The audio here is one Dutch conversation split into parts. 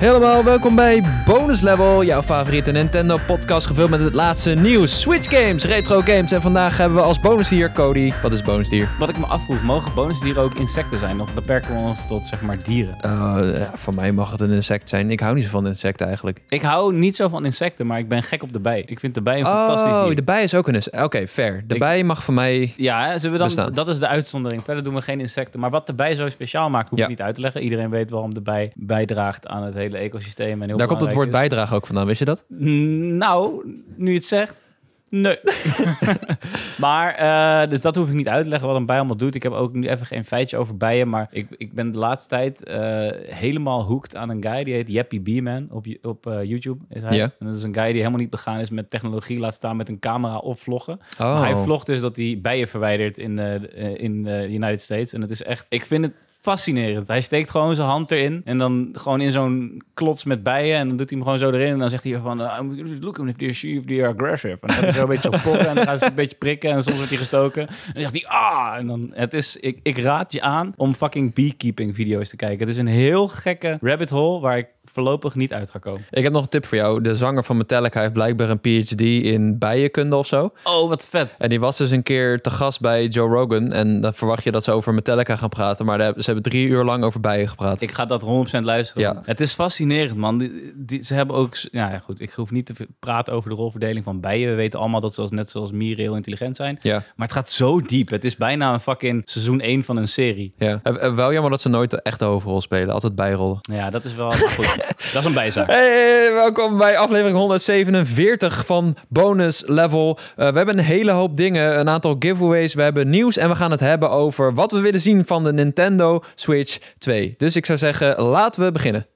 Helemaal welkom bij Bonus Level, jouw favoriete Nintendo podcast gevuld met het laatste nieuws, Switch games, retro games en vandaag hebben we als bonusdier Cody. Wat is bonusdier? Wat ik me afvroeg, mogen bonusdieren ook insecten zijn? Of beperken we ons tot zeg maar dieren? Uh, ja, voor mij mag het een insect zijn. Ik hou niet zo van insecten eigenlijk. Ik hou niet zo van insecten, maar ik ben gek op de bij. Ik vind de bij een fantastisch Oh, dier. de bij is ook een insect. Oké, fair. De Ik- bij mag voor mij... Ja, hè, zullen we dan, Bestaan. dat is de uitzondering. Verder doen we geen insecten. Maar wat de bij zo speciaal maakt, hoef Ja. ik niet uit te leggen. Iedereen weet waarom de bij bijdraagt aan het hele ecosysteem. En heel Daar komt het woord bijdrage ook vandaan, wist je dat? Nou, nu je het zegt, nee. maar, eh, dus dat hoef ik niet uit te leggen wat een bij allemaal doet. Ik heb ook nu even geen feitje over bijen. Maar ik, ik ben de laatste tijd eh, helemaal hooked aan een guy. Die heet Yappy B-Man op, op eh, YouTube. Is hij. En dat is een guy die helemaal niet begaan is met technologie. Laat staan met een camera of vloggen. Oh. Maar hij vlogt dus dat hij bijen verwijdert in de in de United States. En het is echt, ik vind het fascinerend. Hij steekt gewoon zijn hand erin en dan gewoon in zo'n klots met bijen en dan doet hij hem gewoon zo erin en dan zegt hij van, uh, I'm looking if they're if they're aggressive. En dan gaat hij zo een beetje op pokken en dan gaat hij een beetje prikken en soms wordt hij gestoken. En dan zegt hij, ah! En dan, het is, ik, ik raad je aan om fucking beekeeping video's te kijken. Het is een heel gekke rabbit hole waar ik voorlopig niet uit ga komen. Ik heb nog een tip voor jou. De zanger van Metallica heeft blijkbaar een PhD in bijenkunde of zo. Oh, wat vet. En die was dus een keer te gast bij Joe Rogan. En dan verwacht je dat ze over Metallica gaan praten. Maar ze hebben drie uur lang over bijen gepraat. Ik ga dat 100% luisteren. Ja. Het is fascinerend, man. Die, die- ze hebben ook... Ja, ja, goed. Ik hoef niet te praten over de rolverdeling van bijen. We weten allemaal dat ze als, net zoals mieren heel intelligent zijn. Ja, Maar het gaat zo diep. Het is bijna een fucking seizoen 1 van een serie. ja. Eh, eh, Wel jammer dat ze nooit de echte hoofdrol spelen. Altijd bijrollen. Ja, dat is wel... goed, dat is een bijzaak. Hey, welkom bij aflevering 147 van Bonus Level. Eh, we hebben een hele hoop dingen, een aantal giveaways, we hebben nieuws en we gaan het hebben over wat we willen zien van de Nintendo Switch 2. Dus ik zou zeggen, laten we beginnen.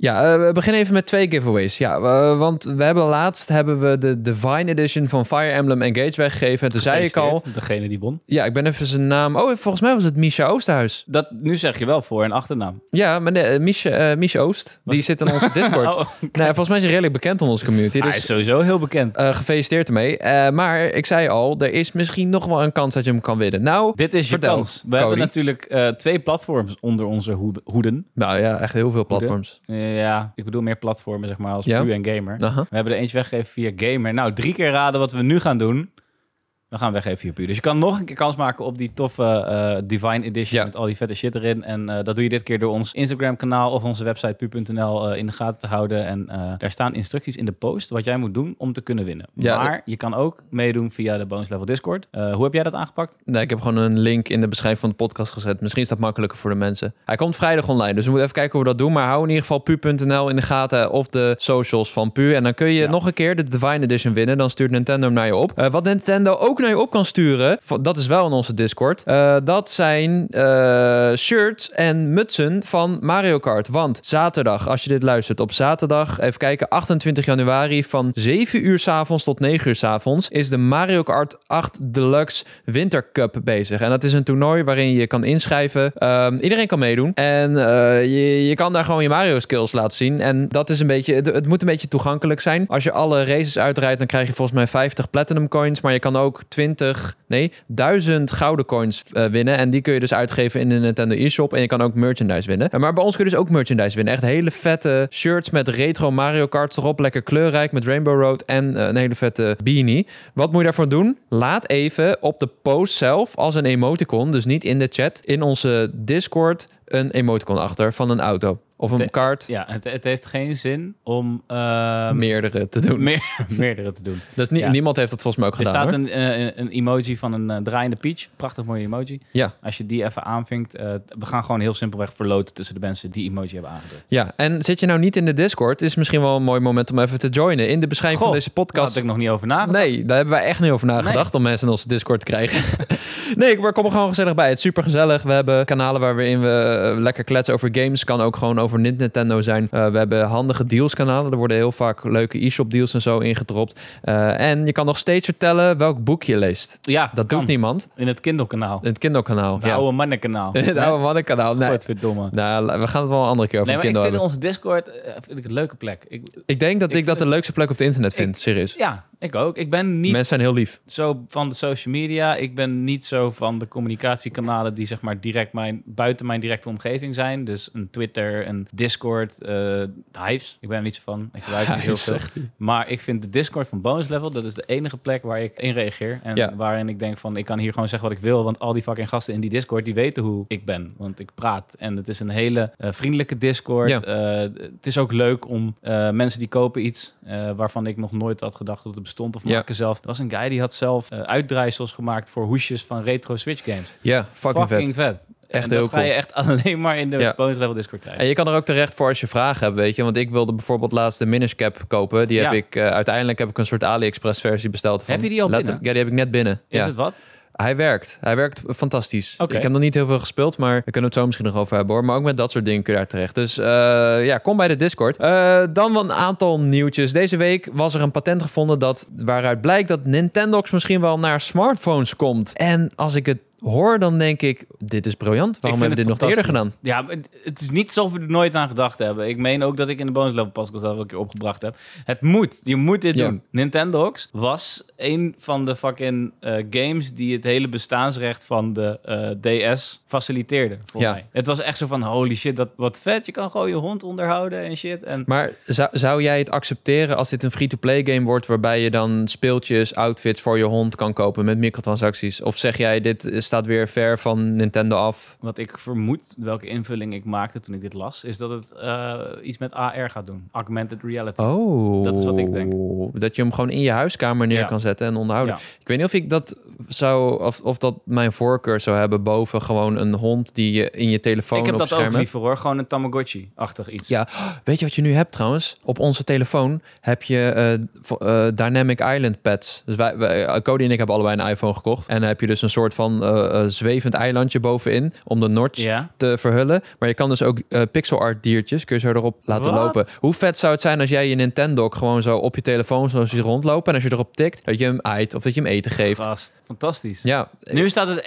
Ja, eh, we beginnen even met twee giveaways. Ja, want we hebben laatst hebben we de Divine Edition van Fire Emblem Engage weggegeven. En toen zei ik al, Degene die won. ja, ik ben even zijn naam. Oh, volgens mij was het Misha Oosterhuis. Dat, nu zeg je wel voor- en achternaam. Ja, maar nee, eh, Misha, eh, Misha Oost, die zit in onze Discord. Oh, Nee, volgens mij is hij redelijk bekend in onze community. hij Dus is sowieso heel bekend. eh, gefeliciteerd ermee. Maar ik zei al, er is misschien nog wel een kans dat je hem kan winnen. Nou, Dit is je kans. We Cody. hebben natuurlijk twee platforms onder onze hoed- hoeden. nou ja, echt heel veel platforms. Ja, ik bedoel meer platformen, zeg maar, als Ja? Pu en Gamer. We hebben er eentje weggegeven via Gamer. Nou, drie keer raden wat we nu gaan doen. We gaan weggeven via Pu. Dus je kan nog een keer kans maken op die toffe eh, Divine Edition Ja. met al die vette shit erin. En eh, dat doe je dit keer door ons Instagram kanaal of onze website pu.nl eh, in de gaten te houden. En daar staan instructies in de post wat jij moet doen om te kunnen winnen. Ja, maar je kan ook meedoen via de Bonus Level Discord. Hoe heb jij dat aangepakt? Nee, ik heb gewoon een link in de beschrijving van de podcast gezet. Misschien is dat makkelijker voor de mensen. Hij komt vrijdag online, dus we moeten even kijken hoe we dat doen. Maar hou in ieder geval pu.nl in de gaten of de socials van Pu. En dan kun je Ja. nog een keer de Divine Edition winnen. Dan stuurt Nintendo hem naar je op. Wat Nintendo ook naar je op kan sturen, dat is wel in onze Discord. eh, dat zijn eh, shirts en mutsen van Mario Kart. Want zaterdag, als je dit luistert, op zaterdag, even kijken, 28 januari van 7 uur s'avonds tot 9 uur s'avonds is de Mario Kart 8 Deluxe Winter Cup bezig. En dat is een toernooi waarin je kan inschrijven. Ehm, iedereen kan meedoen. En eh, je, je kan daar gewoon je Mario skills laten zien. En dat is een beetje, het, het moet een beetje toegankelijk zijn. Als je alle races uitrijdt, dan krijg je volgens mij 50 platinum coins. Maar je kan ook 20, nee, 1000 gouden coins eh, winnen. En die kun je dus uitgeven in de Nintendo eShop. En je kan ook merchandise winnen. En Maar bij ons kun je dus ook merchandise winnen. Echt hele vette shirts met retro Mario Karts erop. Lekker kleurrijk met Rainbow Road. En eh, een hele vette beanie. Wat moet je daarvoor doen? Laat even op de post zelf als een emoticon, dus niet in de chat, in onze Discord een emoticon achter van een auto. Of een kaart. Ja, het, het heeft geen zin om eh, Meerdere te doen. meer, meerdere te doen. Dus nie- Ja. niemand heeft dat volgens mij ook Er gedaan. staat hoor. een, eh, een emoji van een eh, draaiende peach. Prachtig mooie emoji. Ja. Als je die even aanvinkt. eh, we gaan gewoon heel simpelweg verloten tussen de mensen die emoji hebben aangedrukt. Ja, en zit je nou niet in de Discord, is misschien wel een mooi moment om even te joinen. In de beschrijving Goh, van deze Daar podcast had ik nog niet over nagedacht. Nee, daar hebben wij echt niet over nagedacht om mensen in onze Discord te krijgen. nee, maar kom er gewoon gezellig bij. Het is super gezellig. We hebben kanalen waarin we lekker kletsen over games. Kan ook gewoon over Nintendo zijn. Eh, we hebben handige deals kanalen. Er worden heel vaak leuke e-shop deals en zo ingedropt. Eh, en je kan nog steeds vertellen welk boek je leest. Ja, Dat kan. doet niemand. In het Kindle-kanaal. In het Kindle-kanaal. Het Ja. oude mannenkanaal. Het oude mannenkanaal. Nee, Godverdomme. nou, we gaan het wel een andere keer over Nee, maar ik vind hebben. onze Discord eh, vind ik een leuke plek. Ik, Ik denk dat ik, ik dat de leukste plek op het internet vind. Serieus. ja, ik ook. Ik ben niet Mensen zijn heel lief. zo van de social media. Ik ben niet zo van de communicatiekanalen die zeg maar direct mijn, buiten mijn directe omgeving zijn. Dus een Twitter, een Discord, eh Hives. Ik ben er niet zo van. Ik gebruik niet heel veel. Maar ik vind de Discord van Bonus Level, dat is de enige plek waar ik in reageer. En Ja. waarin ik denk van, ik kan hier gewoon zeggen wat ik wil. Want al die fucking gasten in die Discord, die weten hoe ik ben. Want ik praat. En het is een hele eh, vriendelijke Discord. Ja. Eh, het is ook leuk om mensen die kopen iets waarvan ik nog nooit had gedacht dat het bestond. Of maken zelf. Er was een guy die had zelf eh, uitdraaisels gemaakt voor hoesjes van retro Switch games. Ja, fucking, vet. vet. Echt en heel dat ga cool. je echt alleen maar in de Ja. Bonus Level Discord krijgen. En je kan er ook terecht voor als je vragen hebt, weet je. Want ik wilde bijvoorbeeld laatst de Minish Cap kopen. Die heb Ja. ik, eh, uiteindelijk heb ik een soort AliExpress versie besteld. Van Heb je die al binnen? Ja, die heb ik net binnen. Is ja. het wat? Hij werkt. Hij werkt fantastisch. Ik heb nog niet heel veel gespeeld, maar we kunnen het zo misschien nog over hebben hoor. Maar ook met dat soort dingen kun je daar terecht. Dus eh, ja, kom bij de Discord. Eh, dan wel een aantal nieuwtjes. Deze week was er een patent gevonden dat, waaruit blijkt dat Nintendox misschien wel naar smartphones komt. En als ik het hoor, dan denk ik, dit is briljant. Waarom hebben we dit nog eerder gedaan? Ja, het- is niet alsof we er nooit aan gedacht hebben. Ik meen ook dat ik in de bonus level podcast dat wel een keer opgebracht heb. Het moet. Je moet dit Ja. doen. Nintendox was een van de fucking eh, games die het hele bestaansrecht van de eh, DS faciliteerde. Voor Ja. mij. Het was echt zo van holy shit, dat wat vet. Je kan gewoon je hond onderhouden en shit. En Maar zou, zou jij het accepteren als dit een free-to-play game wordt... waarbij je dan speeltjes, outfits voor je hond kan kopen met microtransacties? Of zeg jij, dit staat weer ver van Nintendo af? wat ik vermoed, welke invulling ik maakte toen ik dit las, is dat het eh, iets met AR gaat doen. Augmented reality. Oh. Dat is wat ik denk. Dat je hem gewoon in je huiskamer neer Ja. kan zetten en onderhouden. Ja. Ik weet niet of ik dat zou... Of, of dat mijn voorkeur zou hebben boven gewoon een hond die je in je telefoon ik heb dat ook liever hoor. Gewoon een Tamagotchi-achtig iets. Ja, weet je wat je nu hebt trouwens? Op onze telefoon heb je eh, eh, Dynamic Island pads. Dus wij, wij, Cody en ik hebben allebei een iPhone gekocht. En dan heb je dus een soort van eh, eh, zwevend eilandje bovenin om de notch Ja. te verhullen. Maar je kan dus ook eh, pixel art diertjes, kun je zo erop laten lopen. Hoe vet zou het zijn als jij je Nintendo gewoon zo op je telefoon zo ziet rondlopen. En als je erop tikt, dat je hem eit of dat je hem eten geeft. Gast, fantastisch. Ja, Nu staat het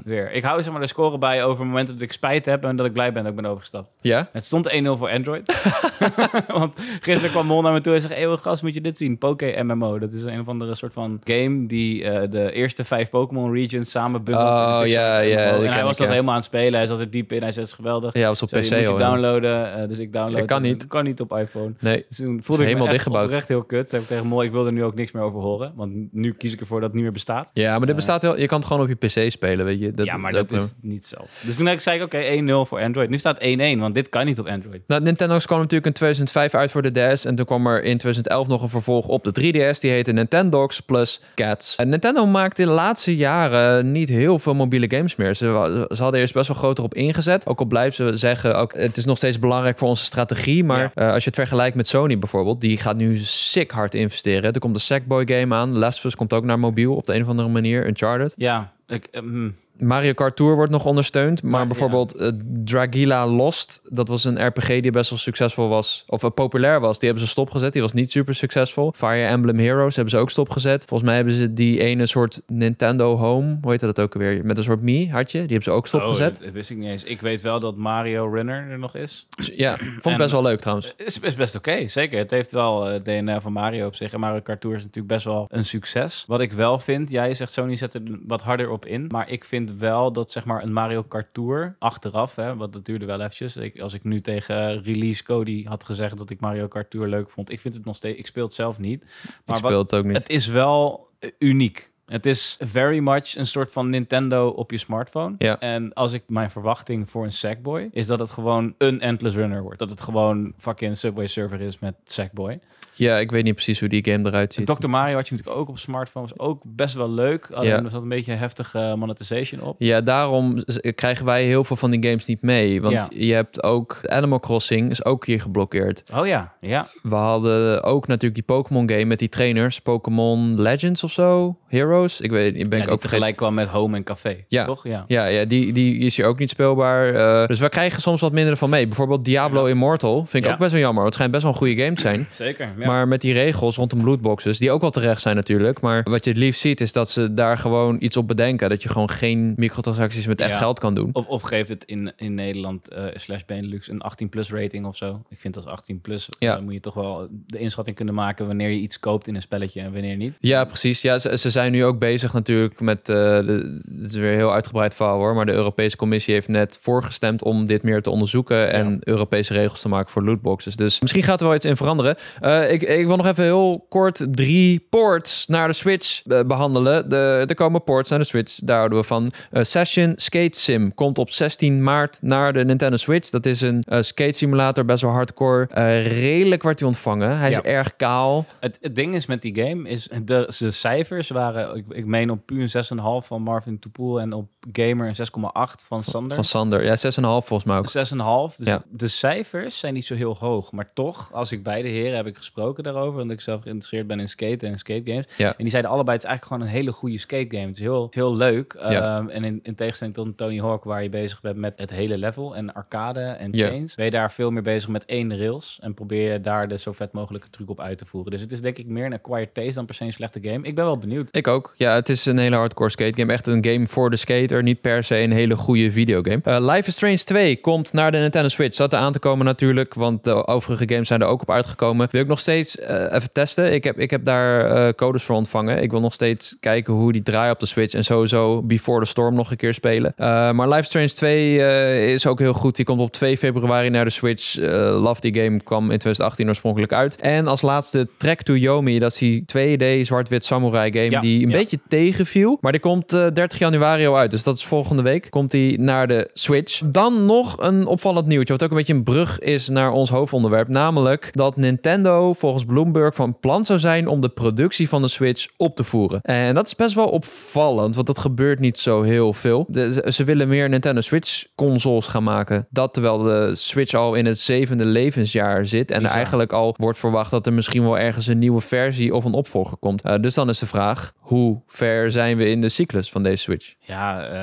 1-1 weer. Ik hou zeg maar de score bij over momenten dat ik spijt heb en dat ik blij ben dat ik ben overgestapt. ja. Het stond 1-0 voor Android. Want gisteren kwam Mol naar me toe en zei... Eeuw, gast, moet je dit zien? Poké MMO. Dat is een of andere soort van game... die de eerste vijf Pokémon regions samen bundelt. Oh, ja, ja, En hij was dat helemaal aan het spelen. Hij zat er diep in. Hij zei, het is geweldig. Ja, was op PC ja. downloaden. Eh, dus ik download. Kan niet. Kan niet op iPhone. Nee. Dus toen voelde ik helemaal echt dichtgebouwd. oprecht heel kut. Heb ik tegen Mol, ik wil er nu ook niks meer over horen. Want nu kies ik ervoor dat het niet meer bestaat. Ja, maar dit bestaat heel... Je kan het gewoon op je PC spelen, weet je. Dat, ja, maar dat- is niet zo. Dus toen zei ik, oké, 1-0 voor Android. Nu staat 1-1, want dit kan niet op Android. Nou, Nintendo's kwam natuurlijk in 2005 uit voor de DS. En toen kwam er in 2011 nog een vervolg op de 3DS. Die heette Nintendox plus Cats. En Nintendo maakte de laatste jaren niet heel veel mobiele games meer. Ze, ze hadden eerst best wel groot erop ingezet. Ook al blijven ze zeggen, ook, het is nog steeds belangrijk voor onze strategie. Maar Ja. eh, als je het vergelijkt met Sony bijvoorbeeld, die gaat nu sick hard investeren. Er komt de Sackboy game aan. Last of Us komt ook naar mobiel op de een of andere manier. Uncharted. Ja, ik, eh, hmm. Mario Kart Tour wordt nog ondersteund. Maar, Maar, bijvoorbeeld eh, Dragila Lost, dat was een RPG die best wel succesvol was. Of eh, populair was. Die hebben ze stopgezet. Die was niet super succesvol. Fire Emblem Heroes hebben ze ook stopgezet. Volgens mij hebben ze die ene soort Nintendo Home, hoe heet dat ook alweer? Met een soort Mii had je. Die hebben ze ook stopgezet. Oh, dat, wist ik niet eens. Ik weet wel dat Mario Runner er nog is. Ja, vond ik best wel leuk trouwens. Is, is best oké, zeker. Het heeft wel eh DNA van Mario op zich. En Mario Kart Tour is natuurlijk best wel een succes. Wat ik wel vind, jij zegt Sony zet er wat harder op in. Maar ik vind wel dat zeg maar een Mario Kart Tour achteraf, hè, want dat duurde wel eventjes. Ik, als ik nu tegen release Cody had gezegd dat ik Mario Kart Tour leuk vond. Ik vind het nog steeds, ik speel het zelf niet. Maar ik wat, speel het ook niet. het is wel eh, uniek. Het is very much een soort van Nintendo op je smartphone. Ja. En als ik mijn verwachting voor een Sackboy is dat het gewoon een endless runner wordt. Dat het gewoon fucking Subway Surfer is met Sackboy. Ja, ik weet niet precies hoe die game eruit ziet. Dr. Mario had je natuurlijk ook op smartphones. Ook best wel leuk. Alleen Ja. er zat een beetje heftige monetization op. Ja, daarom krijgen wij heel veel van die games niet mee. Want Ja. je hebt ook Animal Crossing is ook hier geblokkeerd. Oh ja, ja. We hadden ook natuurlijk die Pokémon game met die trainers. Pokémon Legends of zo. Heroes. Ik weet, ik ben ja, ik ook tegelijk kwam met Home en Café, Ja. toch? Ja. Ja, ja die, die is hier ook niet speelbaar. Eh, dus we krijgen soms wat minder van mee. Bijvoorbeeld Diablo Immortal vind ik ook best wel jammer. want Het schijnt best wel een goede game te zijn. Zeker. Ja. Maar met die regels rondom lootboxes, die ook wel terecht zijn natuurlijk. Maar wat je het liefst ziet, is dat ze daar gewoon iets op bedenken. Dat je gewoon geen microtransacties met echt Ja. geld kan doen. Of, of geef het in, in Nederland eh, slash Benelux een 18 plus rating of zo. Ik vind als 18 plus Ja. dan moet je toch wel de inschatting kunnen maken wanneer je iets koopt in een spelletje en wanneer niet. Ja, precies. Ja, ze, ze zijn nu ook bezig natuurlijk met... de, het is weer een heel uitgebreid verhaal hoor. Maar de Europese Commissie heeft net voorgestemd om dit meer te onderzoeken. En Europese regels te maken voor lootboxes. Dus misschien gaat er wel iets in veranderen. Eh, ik, ik wil nog even heel kort drie ports naar de Switch eh, behandelen. De, er komen ports naar de Switch. Daar houden we van. Eh, Session Skate Sim komt op 16 maart naar de Nintendo Switch. Dat is een eh, skate simulator, best wel hardcore. Redelijk wordt hij ontvangen. Hij Ja. is erg kaal. Het, het ding is met die game, is de, de cijfers waren, ik, ik meen op puur een 6,5 van Marvin Toepoel en op Gamer een 6,8 van Sander. Van Sander. Ja, 6,5 volgens mij ook. 6,5. Dus Ja. de cijfers zijn niet zo heel hoog. Maar toch, als ik beide heren heb ik gesproken daarover. Want ik zelf geïnteresseerd ben in skaten en skate games. Ja. En die zeiden allebei, het is eigenlijk gewoon een hele goede skate game. Het is heel, heel leuk. Ja. Ehm, en in, in tegenstelling tot Tony Hawk, waar je bezig bent met het hele level en arcade en chains, ben je daar veel meer bezig met één rails. En probeer je daar de zo vet mogelijke truc op uit te voeren. Dus het is denk ik meer een acquired taste dan per se een slechte game. Ik ben wel benieuwd. Ik ook. Ja, het is een hele hardcore skate game. Echt een game voor de skater. Niet per se een hele goede videogame. Eh Life is Strange 2 komt naar de Nintendo Switch. Zat er aan te komen natuurlijk, want de overige games zijn er ook op uitgekomen. Wil ik nog steeds eh, even testen. Ik heb, ik heb daar eh, codes voor ontvangen. Ik wil nog steeds kijken hoe die draaien op de Switch. En sowieso Before the Storm nog een keer spelen. Maar Life is Strange 2 eh, is ook heel goed. Die komt op 2 februari naar de Switch. Love die game kwam in 2018 oorspronkelijk uit. En als laatste Trek to Yomi. Dat is die 2D zwart-wit samurai game Ja, die een ja. beetje tegenviel. Maar die komt eh, 30 januari al uit. Dus dat is volgende week. Komt die naar de Switch. Dan nog een opvallend nieuwtje. Wat ook een beetje een brug is naar ons hoofdonderwerp. Namelijk dat Nintendo volgens Bloomberg van plan zou zijn om de productie van de Switch op te voeren. En dat is best wel opvallend. Want dat gebeurt niet zo heel veel. De- ze- willen meer Nintendo Switch consoles gaan maken. Dat terwijl de Switch al in het zevende levensjaar zit. En eigenlijk al wordt verwacht dat er misschien wel ergens een nieuwe versie of een opvolger komt. Eh, dus dan is de vraag, hoe ver zijn we in de cyclus van deze Switch? Ja, we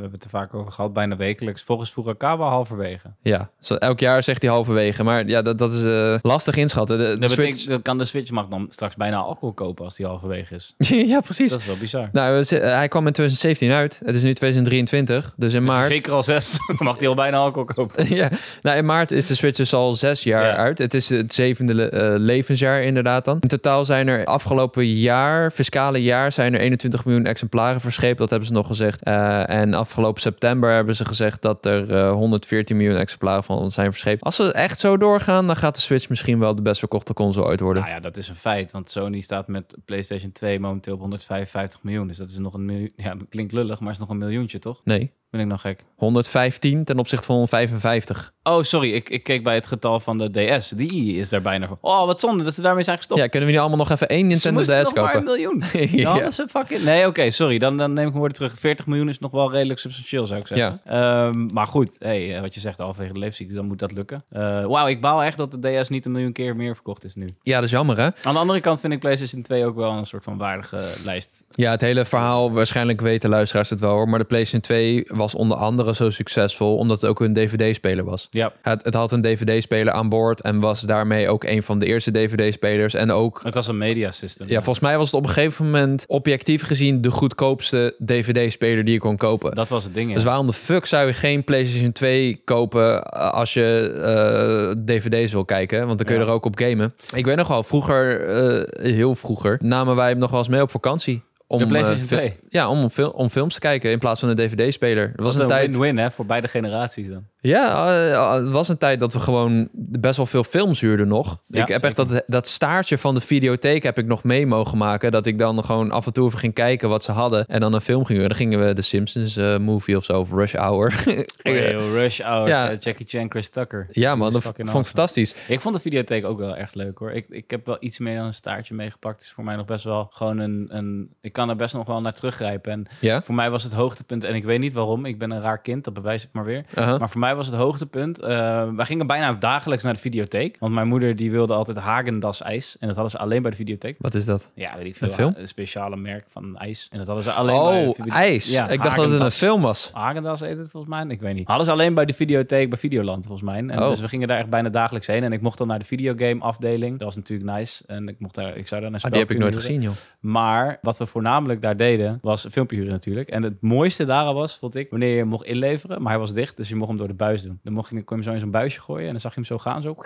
hebben het er vaak over gehad, bijna wekelijks. Volgens Furukawa halverwege. Ja, elk jaar zegt hij halverwege. Maar ja, dat, dat is eh, lastig inschatten. De, de Dat Switch... betekent, dat kan de Switch mag dan straks bijna alcohol kopen als die halverwege is. ja, precies. Dat is wel bizar. Nou, hij kwam in 2017 uit. Het is nu 2023. Dus in Dus maart... Zeker al zes. Mag hij al bijna alcohol kopen. ja, nou, in maart is de Switch dus al zes jaar Ja. uit. Het is het zevende le- eh, levensjaar inderdaad dan. In totaal zijn er afgelopen jaar, fiscale jaar, zijn er 21 miljoen exemplaren verscheept. Dat hebben ze nog gezegd. Eh, en afgelopen september hebben ze gezegd dat er eh, 114 miljoen exemplaren van zijn verscheept. Als ze echt zo doorgaan, dan gaat de Switch misschien wel de best verkochte console ooit worden. Nou ja, dat is een feit. Want Sony staat met PlayStation 2 momenteel op 155 miljoen. Dus dat is nog een miljoen. Ja, dat klinkt lullig, maar is nog een miljoentje, toch? Nee, Ben ik nog gek? 115 ten opzichte van 155. Oh, sorry. Ik, ik keek bij het getal van de DS. Die is daar bijna voor. Oh, wat zonde dat ze daarmee zijn gestopt. Ja, kunnen we nu allemaal nog even één Nintendo DS nog maar een kopen? miljoen. Ja. Ja, dat is een fucking... Nee, oké, sorry. Dan, dan neem ik mijn woorden terug. 40 miljoen is nog wel redelijk substantieel, zou ik zeggen. Ehm, maar goed, hey, eh, wat je zegt, halverwege de leefziekte, dan moet dat lukken. Eh, Wauw, ik baal echt dat de DS niet een miljoen keer meer verkocht is nu. Ja, dat is jammer hè? Aan de andere kant vind ik PlayStation 2 ook wel een soort van waardige lijst. Ja, het hele verhaal, waarschijnlijk weten luisteraars het wel hoor. Maar de PlayStation 2 was onder andere zo succesvol omdat het ook een DVD-speler was. Ja, Het, het had een DVD-speler aan boord en was daarmee ook een van de eerste DVD-spelers. En ook, het was een media system. ja, volgens mij was het op een gegeven moment objectief gezien de goedkoopste DVD-speler die je kon kopen. Dat was het ding, ja. Dus waarom de fuck zou je geen PlayStation 2 kopen eh, als je eh, DVD's wil kijken? Want dan kun je Ja. er ook op gamen. Ik weet nog wel, vroeger, eh, heel vroeger, namen wij hem nog wel eens mee op vakantie. Om, De PlayStation eh, fil- 2? Ja, om, fil- om films te kijken in plaats van een DVD-speler. Er was was een tijd. win-win, hè, voor beide generaties dan. Ja, eh, het was een tijd dat we gewoon best wel veel films huurden nog. Ja, ik heb echt dat, dat staartje van de videotheek heb ik nog mee mogen maken. Dat ik dan gewoon af en toe even ging kijken wat ze hadden. En dan een film ging huren. Dan gingen we de Simpsons eh, movie of zo, of Rush Hour. Oh, Rush Hour, Ja. eh, Jackie Chan, Chris Tucker. ja man, dat vond ik fantastisch. Ik vond de videotheek ook wel echt leuk hoor. Ik, ik heb wel iets meer dan een staartje meegepakt. Het is voor mij nog best wel gewoon een, een... Ik kan er best nog wel naar teruggrijpen. En Ja? voor mij was het hoogtepunt, en ik weet niet waarom, ik ben een raar kind, dat bewijst het maar weer. Maar voor mij was het hoogtepunt. eh wij gingen bijna dagelijks naar de videotheek. Want mijn moeder die wilde altijd Hagendas ijs. En dat hadden ze alleen bij de videotheek. Wat is dat? Ja, weet ik veel. Een film? Een speciale merk van ijs. En dat hadden ze alleen bij de Oh, ijs. Ja, ik dacht dat het een film was. Hagendas heet het volgens mij. Ik weet niet. Hadden ze alleen bij de videotheek bij Videoland volgens mij. En Oh. dus we gingen daar echt bijna dagelijks heen. En ik mocht dan naar de videogame afdeling. Dat was natuurlijk nice. En ik mocht daar, ik zou daar naar Ah, die heb ik nooit gezien, joh. maar wat we voornamelijk daar deden, was een filmpje huren natuurlijk. En het mooiste daaraan was, vond ik, wanneer je hem mocht inleveren. Maar hij was dicht, dus je mocht hem door de buis doen. Dan mocht je, kon je hem zo in zo'n buisje gooien en dan zag je hem zo gaan. Zo.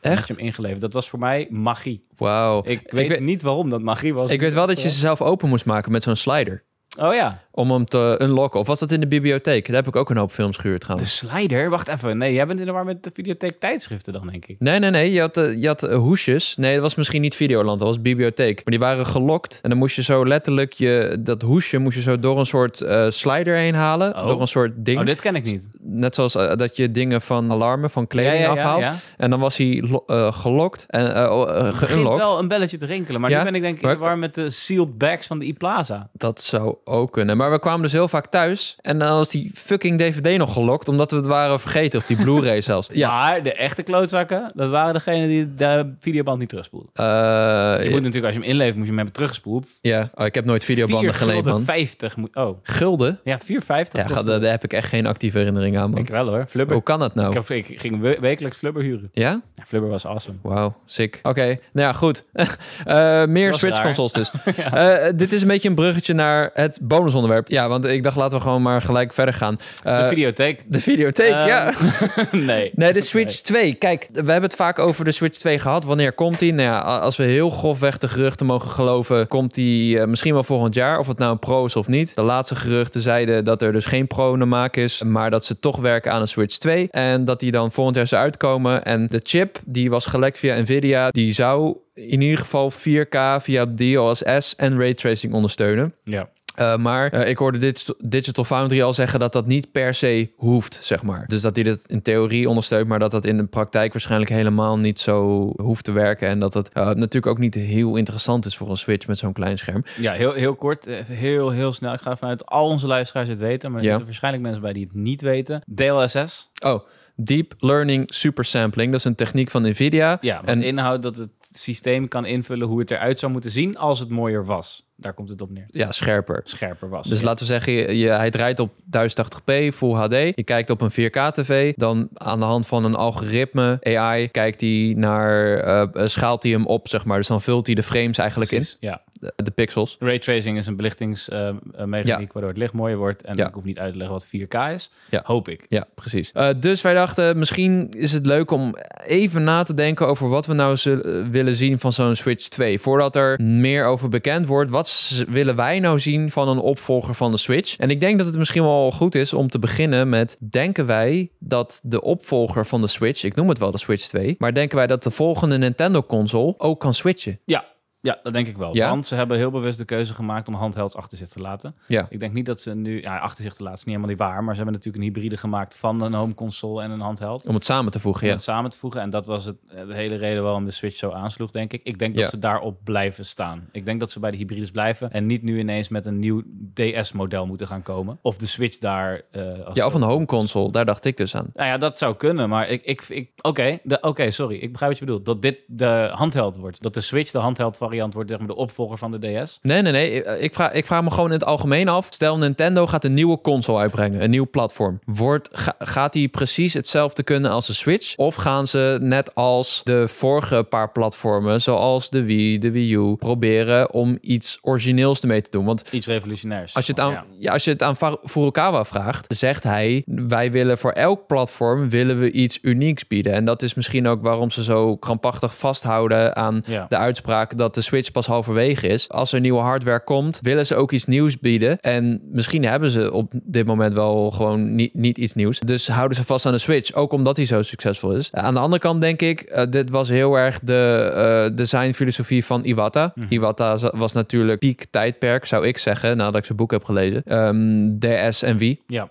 Echt? Je hem ingeleverd. Dat was voor mij magie. Wauw. Ik weet, weet- niet waarom dat magie was. Ik weet wel dat je ze zelf open moest maken met zo'n slider. Oh ja, Om hem te unlocken. Of was dat in de bibliotheek? Daar heb ik ook een hoop films gehuurd de trouwens. slider. Wacht even. Nee, jij bent in de war met de videotheek tijdschriften dan, denk ik. Nee, nee, nee. Je had, eh, je had eh, hoesjes. Nee, dat was misschien niet Videoland. Dat was bibliotheek. Maar die waren gelokt. En dan moest je zo letterlijk je, dat hoesje moest je zo door een soort eh, slider heen halen. Oh. Door een soort ding. Oh, dit ken ik niet. Net zoals dat je dingen van alarmen, van kleding ja, ja, afhaalt. ja. En dan was hij lo- gelokt en geunlocked. wel een belletje te rinkelen. Maar nu ben ik denk ik in de war met de sealed bags van de iPlaza. Dat zou ook kunnen. Maar we kwamen dus heel vaak thuis. En dan was die fucking DVD nog gelokt. Omdat we het waren vergeten. Of die Blu-ray zelfs. Ja. Maar de echte klootzakken, dat waren degenen die de videoband niet terugspoelden. Eh, Je moet natuurlijk, als je hem inlevert, moet je hem hebben teruggespoeld. ja. Oh, ik heb nooit videobanden geleend, man. 50 moet... Oh, Gulden? ja, 4,50. Ja, daar heb ik echt geen actieve herinnering aan, man. Ik wel hoor. Flubber. Hoe kan dat nou? Ik, heb, ik ging we- wekelijks Flubber huren. Ja? Ja, Flubber was awesome. Wauw, sick. Oké, nou ja, goed. Eh, meer Was Switch raar. consoles dus. Eh, dit is een beetje een bruggetje naar het bonusonderwerp. Ja, want ik dacht laten we gewoon maar gelijk verder gaan. Eh, de videotheek. de videotheek, Eh, ja. nee. Nee, de Switch 2. Kijk, we hebben het vaak over de Switch 2 gehad. Wanneer komt die? Nou ja, als we heel grofweg de geruchten mogen geloven, komt die eh, misschien wel volgend jaar. Of het nou een Pro is of niet. De laatste geruchten zeiden dat er dus geen Pro de maak is, maar dat ze toch werken aan een Switch 2. En dat die dan volgend jaar zou uitkomen. En de chip, die was gelekt via Nvidia, die zou in ieder geval 4K via DLSS en raytracing ondersteunen. Ja. Uh, maar uh, ik hoorde dit Digital Foundry al zeggen dat dat niet per se hoeft, zeg maar. Dus dat hij dit in theorie ondersteunt, maar dat dat in de praktijk waarschijnlijk helemaal niet zo hoeft te werken. En dat het uh, natuurlijk ook niet heel interessant is voor een Switch met zo'n klein scherm. Ja, heel, heel kort, heel, heel snel. Ik ga ervan uit dat al onze luisteraars het weten, maar er Ja. zitten waarschijnlijk mensen bij die het niet weten. DLSS. Oh, Deep Learning Supersampling. Dat is een techniek van NVIDIA. Ja, wat En- inhoudt dat het systeem kan invullen hoe het eruit zou moeten zien als het mooier was. Daar komt het op neer. Ja, scherper. Scherper was. Dus Ja. laten we zeggen, je, je- hij draait op 1080p, Full HD. Je kijkt op een 4K-tv. Dan aan de hand van een algoritme, AI, kijkt hij naar, eh, schaalt hij hem op, zeg maar. Dus dan vult hij de frames eigenlijk Precies, Ja. De, de pixels. Raytracing is een belichtingsmechaniek Ja. waardoor het licht mooier wordt. En ik hoef niet uit te leggen wat 4K is. Ja. Hoop ik. Ja, precies. Eh, dus wij dachten, misschien is het leuk om even na te denken over wat we nou zullen, willen zien van zo'n Switch 2. Voordat er meer over bekend wordt, wat willen wij nou zien van een opvolger van de Switch? En ik denk dat het misschien wel goed is om te beginnen met, denken wij dat de opvolger van de Switch, ik noem het wel de Switch 2, maar denken wij dat de volgende Nintendo console ook kan switchen? Ja. Ja, dat denk ik wel. Ja? Want ze hebben heel bewust de keuze gemaakt om handhelds achter zich te laten. Ja. Ik denk niet dat ze nu... Ja, achter zich te laten is niet helemaal niet waar. Maar ze hebben natuurlijk een hybride gemaakt van een home console en een handheld. Om het samen te voegen, om ja. het samen te voegen. En dat was het, eh, de hele reden waarom de Switch zo aansloeg, denk ik. Ik denk dat Ja. ze daarop blijven staan. Ik denk dat ze bij de hybrides blijven en niet nu ineens met een nieuw DS-model moeten gaan komen. Of de Switch daar... eh, als Ja, of een home console, daar dacht ik dus aan. Nou ja, dat zou kunnen, maar ik... ik, ik Oké, de- oké, sorry. Ik begrijp wat je bedoelt. Dat dit de handheld wordt. Dat de Switch de handheld variant wordt, zeg maar de opvolger van de DS. Nee, nee, nee. Ik vraag, ik vraag me gewoon in het algemeen af. Stel, Nintendo gaat een nieuwe console uitbrengen, een nieuw platform. Wordt, ga- gaat die precies hetzelfde kunnen als de Switch? Of gaan ze net als de vorige paar platformen, zoals de Wii, de Wii U, proberen om iets origineels ermee te doen? Want Iets revolutionairs. als je het aan, Ja. ja. als je het aan Furukawa vraagt, zegt hij: wij willen voor elk platform willen we iets unieks bieden. En dat is misschien ook waarom ze zo krampachtig vasthouden aan Ja. de uitspraak dat de Switch pas halverwege is. Als er nieuwe hardware komt, willen ze ook iets nieuws bieden. En misschien hebben ze op dit moment wel gewoon niet, niet iets nieuws. Dus houden ze vast aan de Switch, ook omdat die zo succesvol is. Aan de andere kant denk ik, eh, dit was heel erg de eh, designfilosofie van Iwata. Mhm. Iwata was natuurlijk piek tijdperk, zou ik zeggen, nadat ik zijn boek heb gelezen. Ehm, DS en Wii. Ja,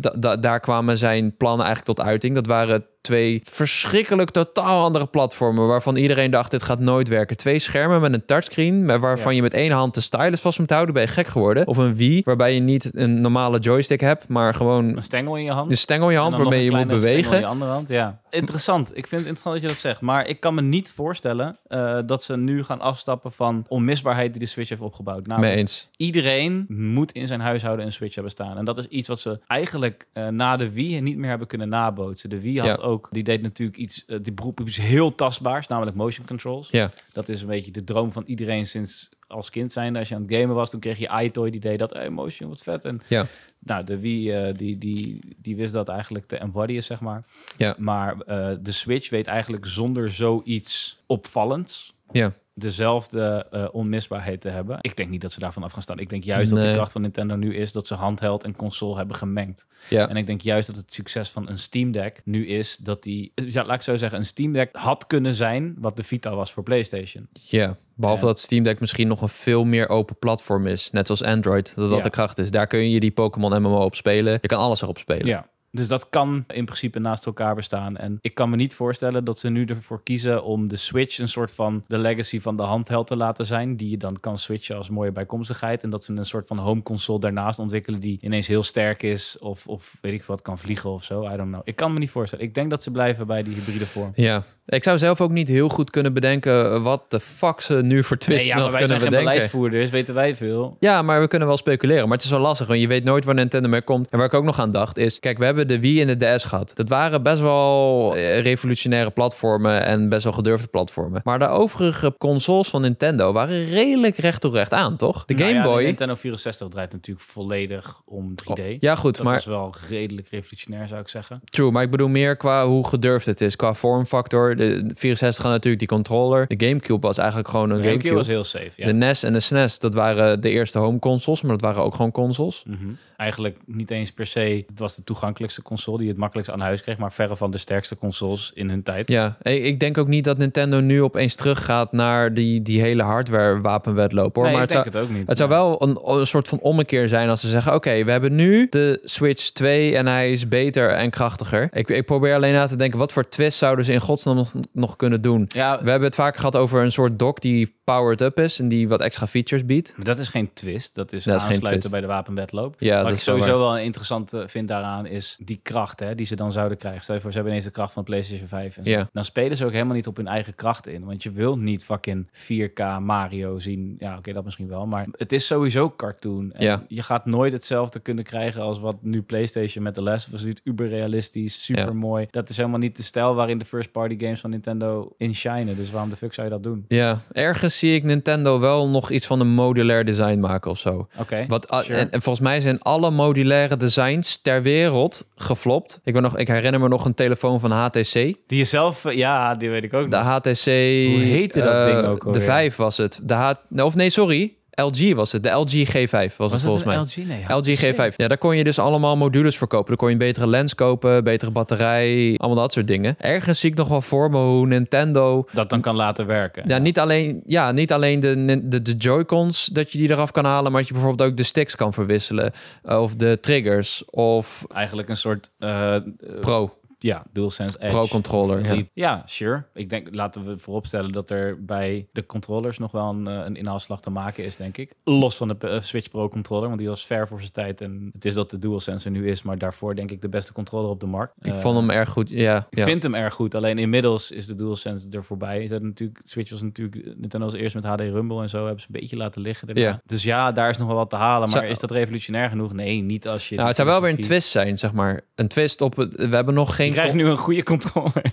da- da- daar kwamen zijn plannen eigenlijk tot uiting. Dat waren twee verschrikkelijk totaal andere platformen... waarvan iedereen dacht, dit gaat nooit werken. Twee schermen met een touchscreen... waarvan Ja. je met één hand de stylus vast moet houden... ben je gek geworden. Of een Wii, waarbij je niet een normale joystick hebt... maar gewoon Een stengel in je hand. de stengel in je hand waarmee je moet een bewegen. in je andere hand, ja. Interessant. Ik vind het interessant dat je dat zegt. Maar ik kan me niet voorstellen eh, dat ze nu gaan afstappen van onmisbaarheid die de Switch heeft opgebouwd. Nou, Mee eens. iedereen moet in zijn huishouden een Switch hebben staan. En dat is iets wat ze eigenlijk eh, na de Wii niet meer hebben kunnen nabootsen. De Wii had Ja. Ook, die deed natuurlijk iets, eh, die beroep iets heel tastbaars, namelijk motion controls. Ja. Dat is een beetje de droom van iedereen sinds als kind zijn. Als je aan het gamen was, toen kreeg je iToy, die deed dat, hey, motion, wat vet. En Ja. nou, de Wii, eh, die, die, die wist dat eigenlijk te embodyen, zeg maar. Ja. Maar eh, de Switch weet eigenlijk zonder zoiets opvallends Ja. Dezelfde eh, onmisbaarheid te hebben. Ik denk niet dat ze daarvan af gaan staan. Ik denk juist dat de kracht van Nintendo nu is dat ze handheld en console hebben gemengd. Ja. En ik denk juist dat het succes van een Steam Deck nu is dat die, ja, laat ik zo zeggen, een Steam Deck had kunnen zijn wat de Vita was voor PlayStation. Ja, behalve Ja. dat Steam Deck misschien nog een veel meer open platform is. Net zoals Android, dat dat Ja. de kracht is. Daar kun je die Pokémon MMO op spelen. Je kan alles erop spelen. Ja. Dus dat kan in principe naast elkaar bestaan. En ik kan me niet voorstellen dat ze nu ervoor kiezen om de Switch een soort van de legacy van de handheld te laten zijn. Die je dan kan switchen als mooie bijkomstigheid. En dat ze een soort van home console daarnaast ontwikkelen die ineens heel sterk is. Of, of weet ik wat, kan vliegen of zo. I don't know. Ik kan me niet voorstellen. Ik denk dat ze blijven bij die hybride vorm. Ja, ik zou zelf ook niet heel goed kunnen bedenken wat de fuck ze nu voor twist Nee, ja, nog maar wij kunnen zijn bedenken. beleidsvoerders, weten wij veel. Ja, maar we kunnen wel speculeren. Maar het is wel lastig, want je weet nooit waar Nintendo mee komt. En waar ik ook nog aan dacht is... Kijk, we hebben de Wii en de DS gehad. Dat waren best wel eh, revolutionaire platformen en best wel gedurfde platformen. Maar de overige consoles van Nintendo waren redelijk recht toe recht aan, toch? De Nou Game ja, Boy... De Nintendo 64 draait natuurlijk volledig om 3D. ja, goed, dat maar is wel redelijk revolutionair, zou ik zeggen. True, maar ik bedoel meer qua hoe gedurfd het is. Qua vormfactor. De 64 had natuurlijk die controller. De GameCube was eigenlijk gewoon een De GameCube GameCube. was heel safe, ja. De NES en de SNES, dat waren de eerste home consoles. Maar dat waren ook gewoon consoles. Mhm. Eigenlijk niet eens per se. Het was de toegankelijkste console die het makkelijkst aan huis kreeg, maar verre van de sterkste consoles in hun tijd. Ja, ik denk ook niet dat Nintendo nu opeens teruggaat naar die, die hele hardware wapenwedloop hoor. nee, maar ik het denk zou, het ook niet. het zou wel een, een soort van ommekeer zijn als ze zeggen: Oké, we hebben nu de Switch 2 en hij is beter en krachtiger. Ik, ik probeer alleen na te denken: wat voor twist zouden ze in godsnaam nog, nog kunnen doen? Ja, We hebben het vaak gehad over een soort dock die powered up is en die wat extra features biedt. maar dat is geen twist. Dat is Dat aansluiten bij de wapenwedloop. Ja, Wat dat ik sowieso waar. wel interessant vind daaraan is die kracht hè, die ze dan zouden krijgen. Stel je voor, ze hebben ineens de kracht van PlayStation 5. En zo. Dan spelen ze ook helemaal niet op hun eigen kracht in. Want je wilt niet fucking 4K Mario zien. Ja, oké, dat misschien wel. Maar het is sowieso cartoon. En Ja. je gaat nooit hetzelfde kunnen krijgen als wat nu PlayStation met de les was. doet. Uber realistisch, super mooi. Dat is helemaal niet de stijl waarin de first party games van Nintendo in shinen. Dus waarom de fuck zou je dat doen? Ja, ergens zie ik Nintendo wel nog iets van een modulair design maken of zo. Oké. Wat, a- sure. en, en volgens mij zijn alle modulaire designs ter wereld geflopt. Ik, ben nog, ik herinner me nog een telefoon van HTC. Die je zelf, eh, ja, die weet ik ook De nog. HTC... Hoe heette dat eh, ding ook De alweer? 5 was het. De H, of nee, sorry. LG was het. De LG G5 was, het volgens het mij. LG? Nee, LG G5. Ja, daar kon je dus allemaal modules voor kopen. Dan kon je een betere lens kopen, betere batterij, allemaal dat soort dingen. Ergens zie ik nog wel voor me hoe Nintendo Dat dan kan laten werken. Ja, niet alleen, ja, niet alleen de, de, de Joy-Cons dat je die eraf kan halen, maar dat je bijvoorbeeld ook de sticks kan verwisselen. eh, Of de triggers. Of Eigenlijk een soort eh, eh, Pro. Ja, DualSense Edge. Pro-controller, ja. Die- ja, sure. Ik denk, laten we vooropstellen dat er bij de controllers nog wel een, eh, een inhaalslag te maken is, denk ik. Los van de eh, Switch Pro controller, want die was ver voor zijn tijd. En het is dat de DualSense er nu is, maar daarvoor denk ik de beste controller op de markt. Ik Eh, vond hem erg goed. Ja, Ik ja. vind hem erg goed, alleen inmiddels is de DualSense er voorbij. Hadden natuurlijk, Switch was natuurlijk, Nintendo was eerst met HD Rumble en zo, hebben ze een beetje laten liggen. Ja. Dus ja, daar is nog wel wat te halen, maar Zou- is dat revolutionair genoeg? Nee, niet als je... nou, het zou wel weer een twist zijn, zeg maar. Een twist op het. We hebben nog geen. Je krijgt nu een goede controller.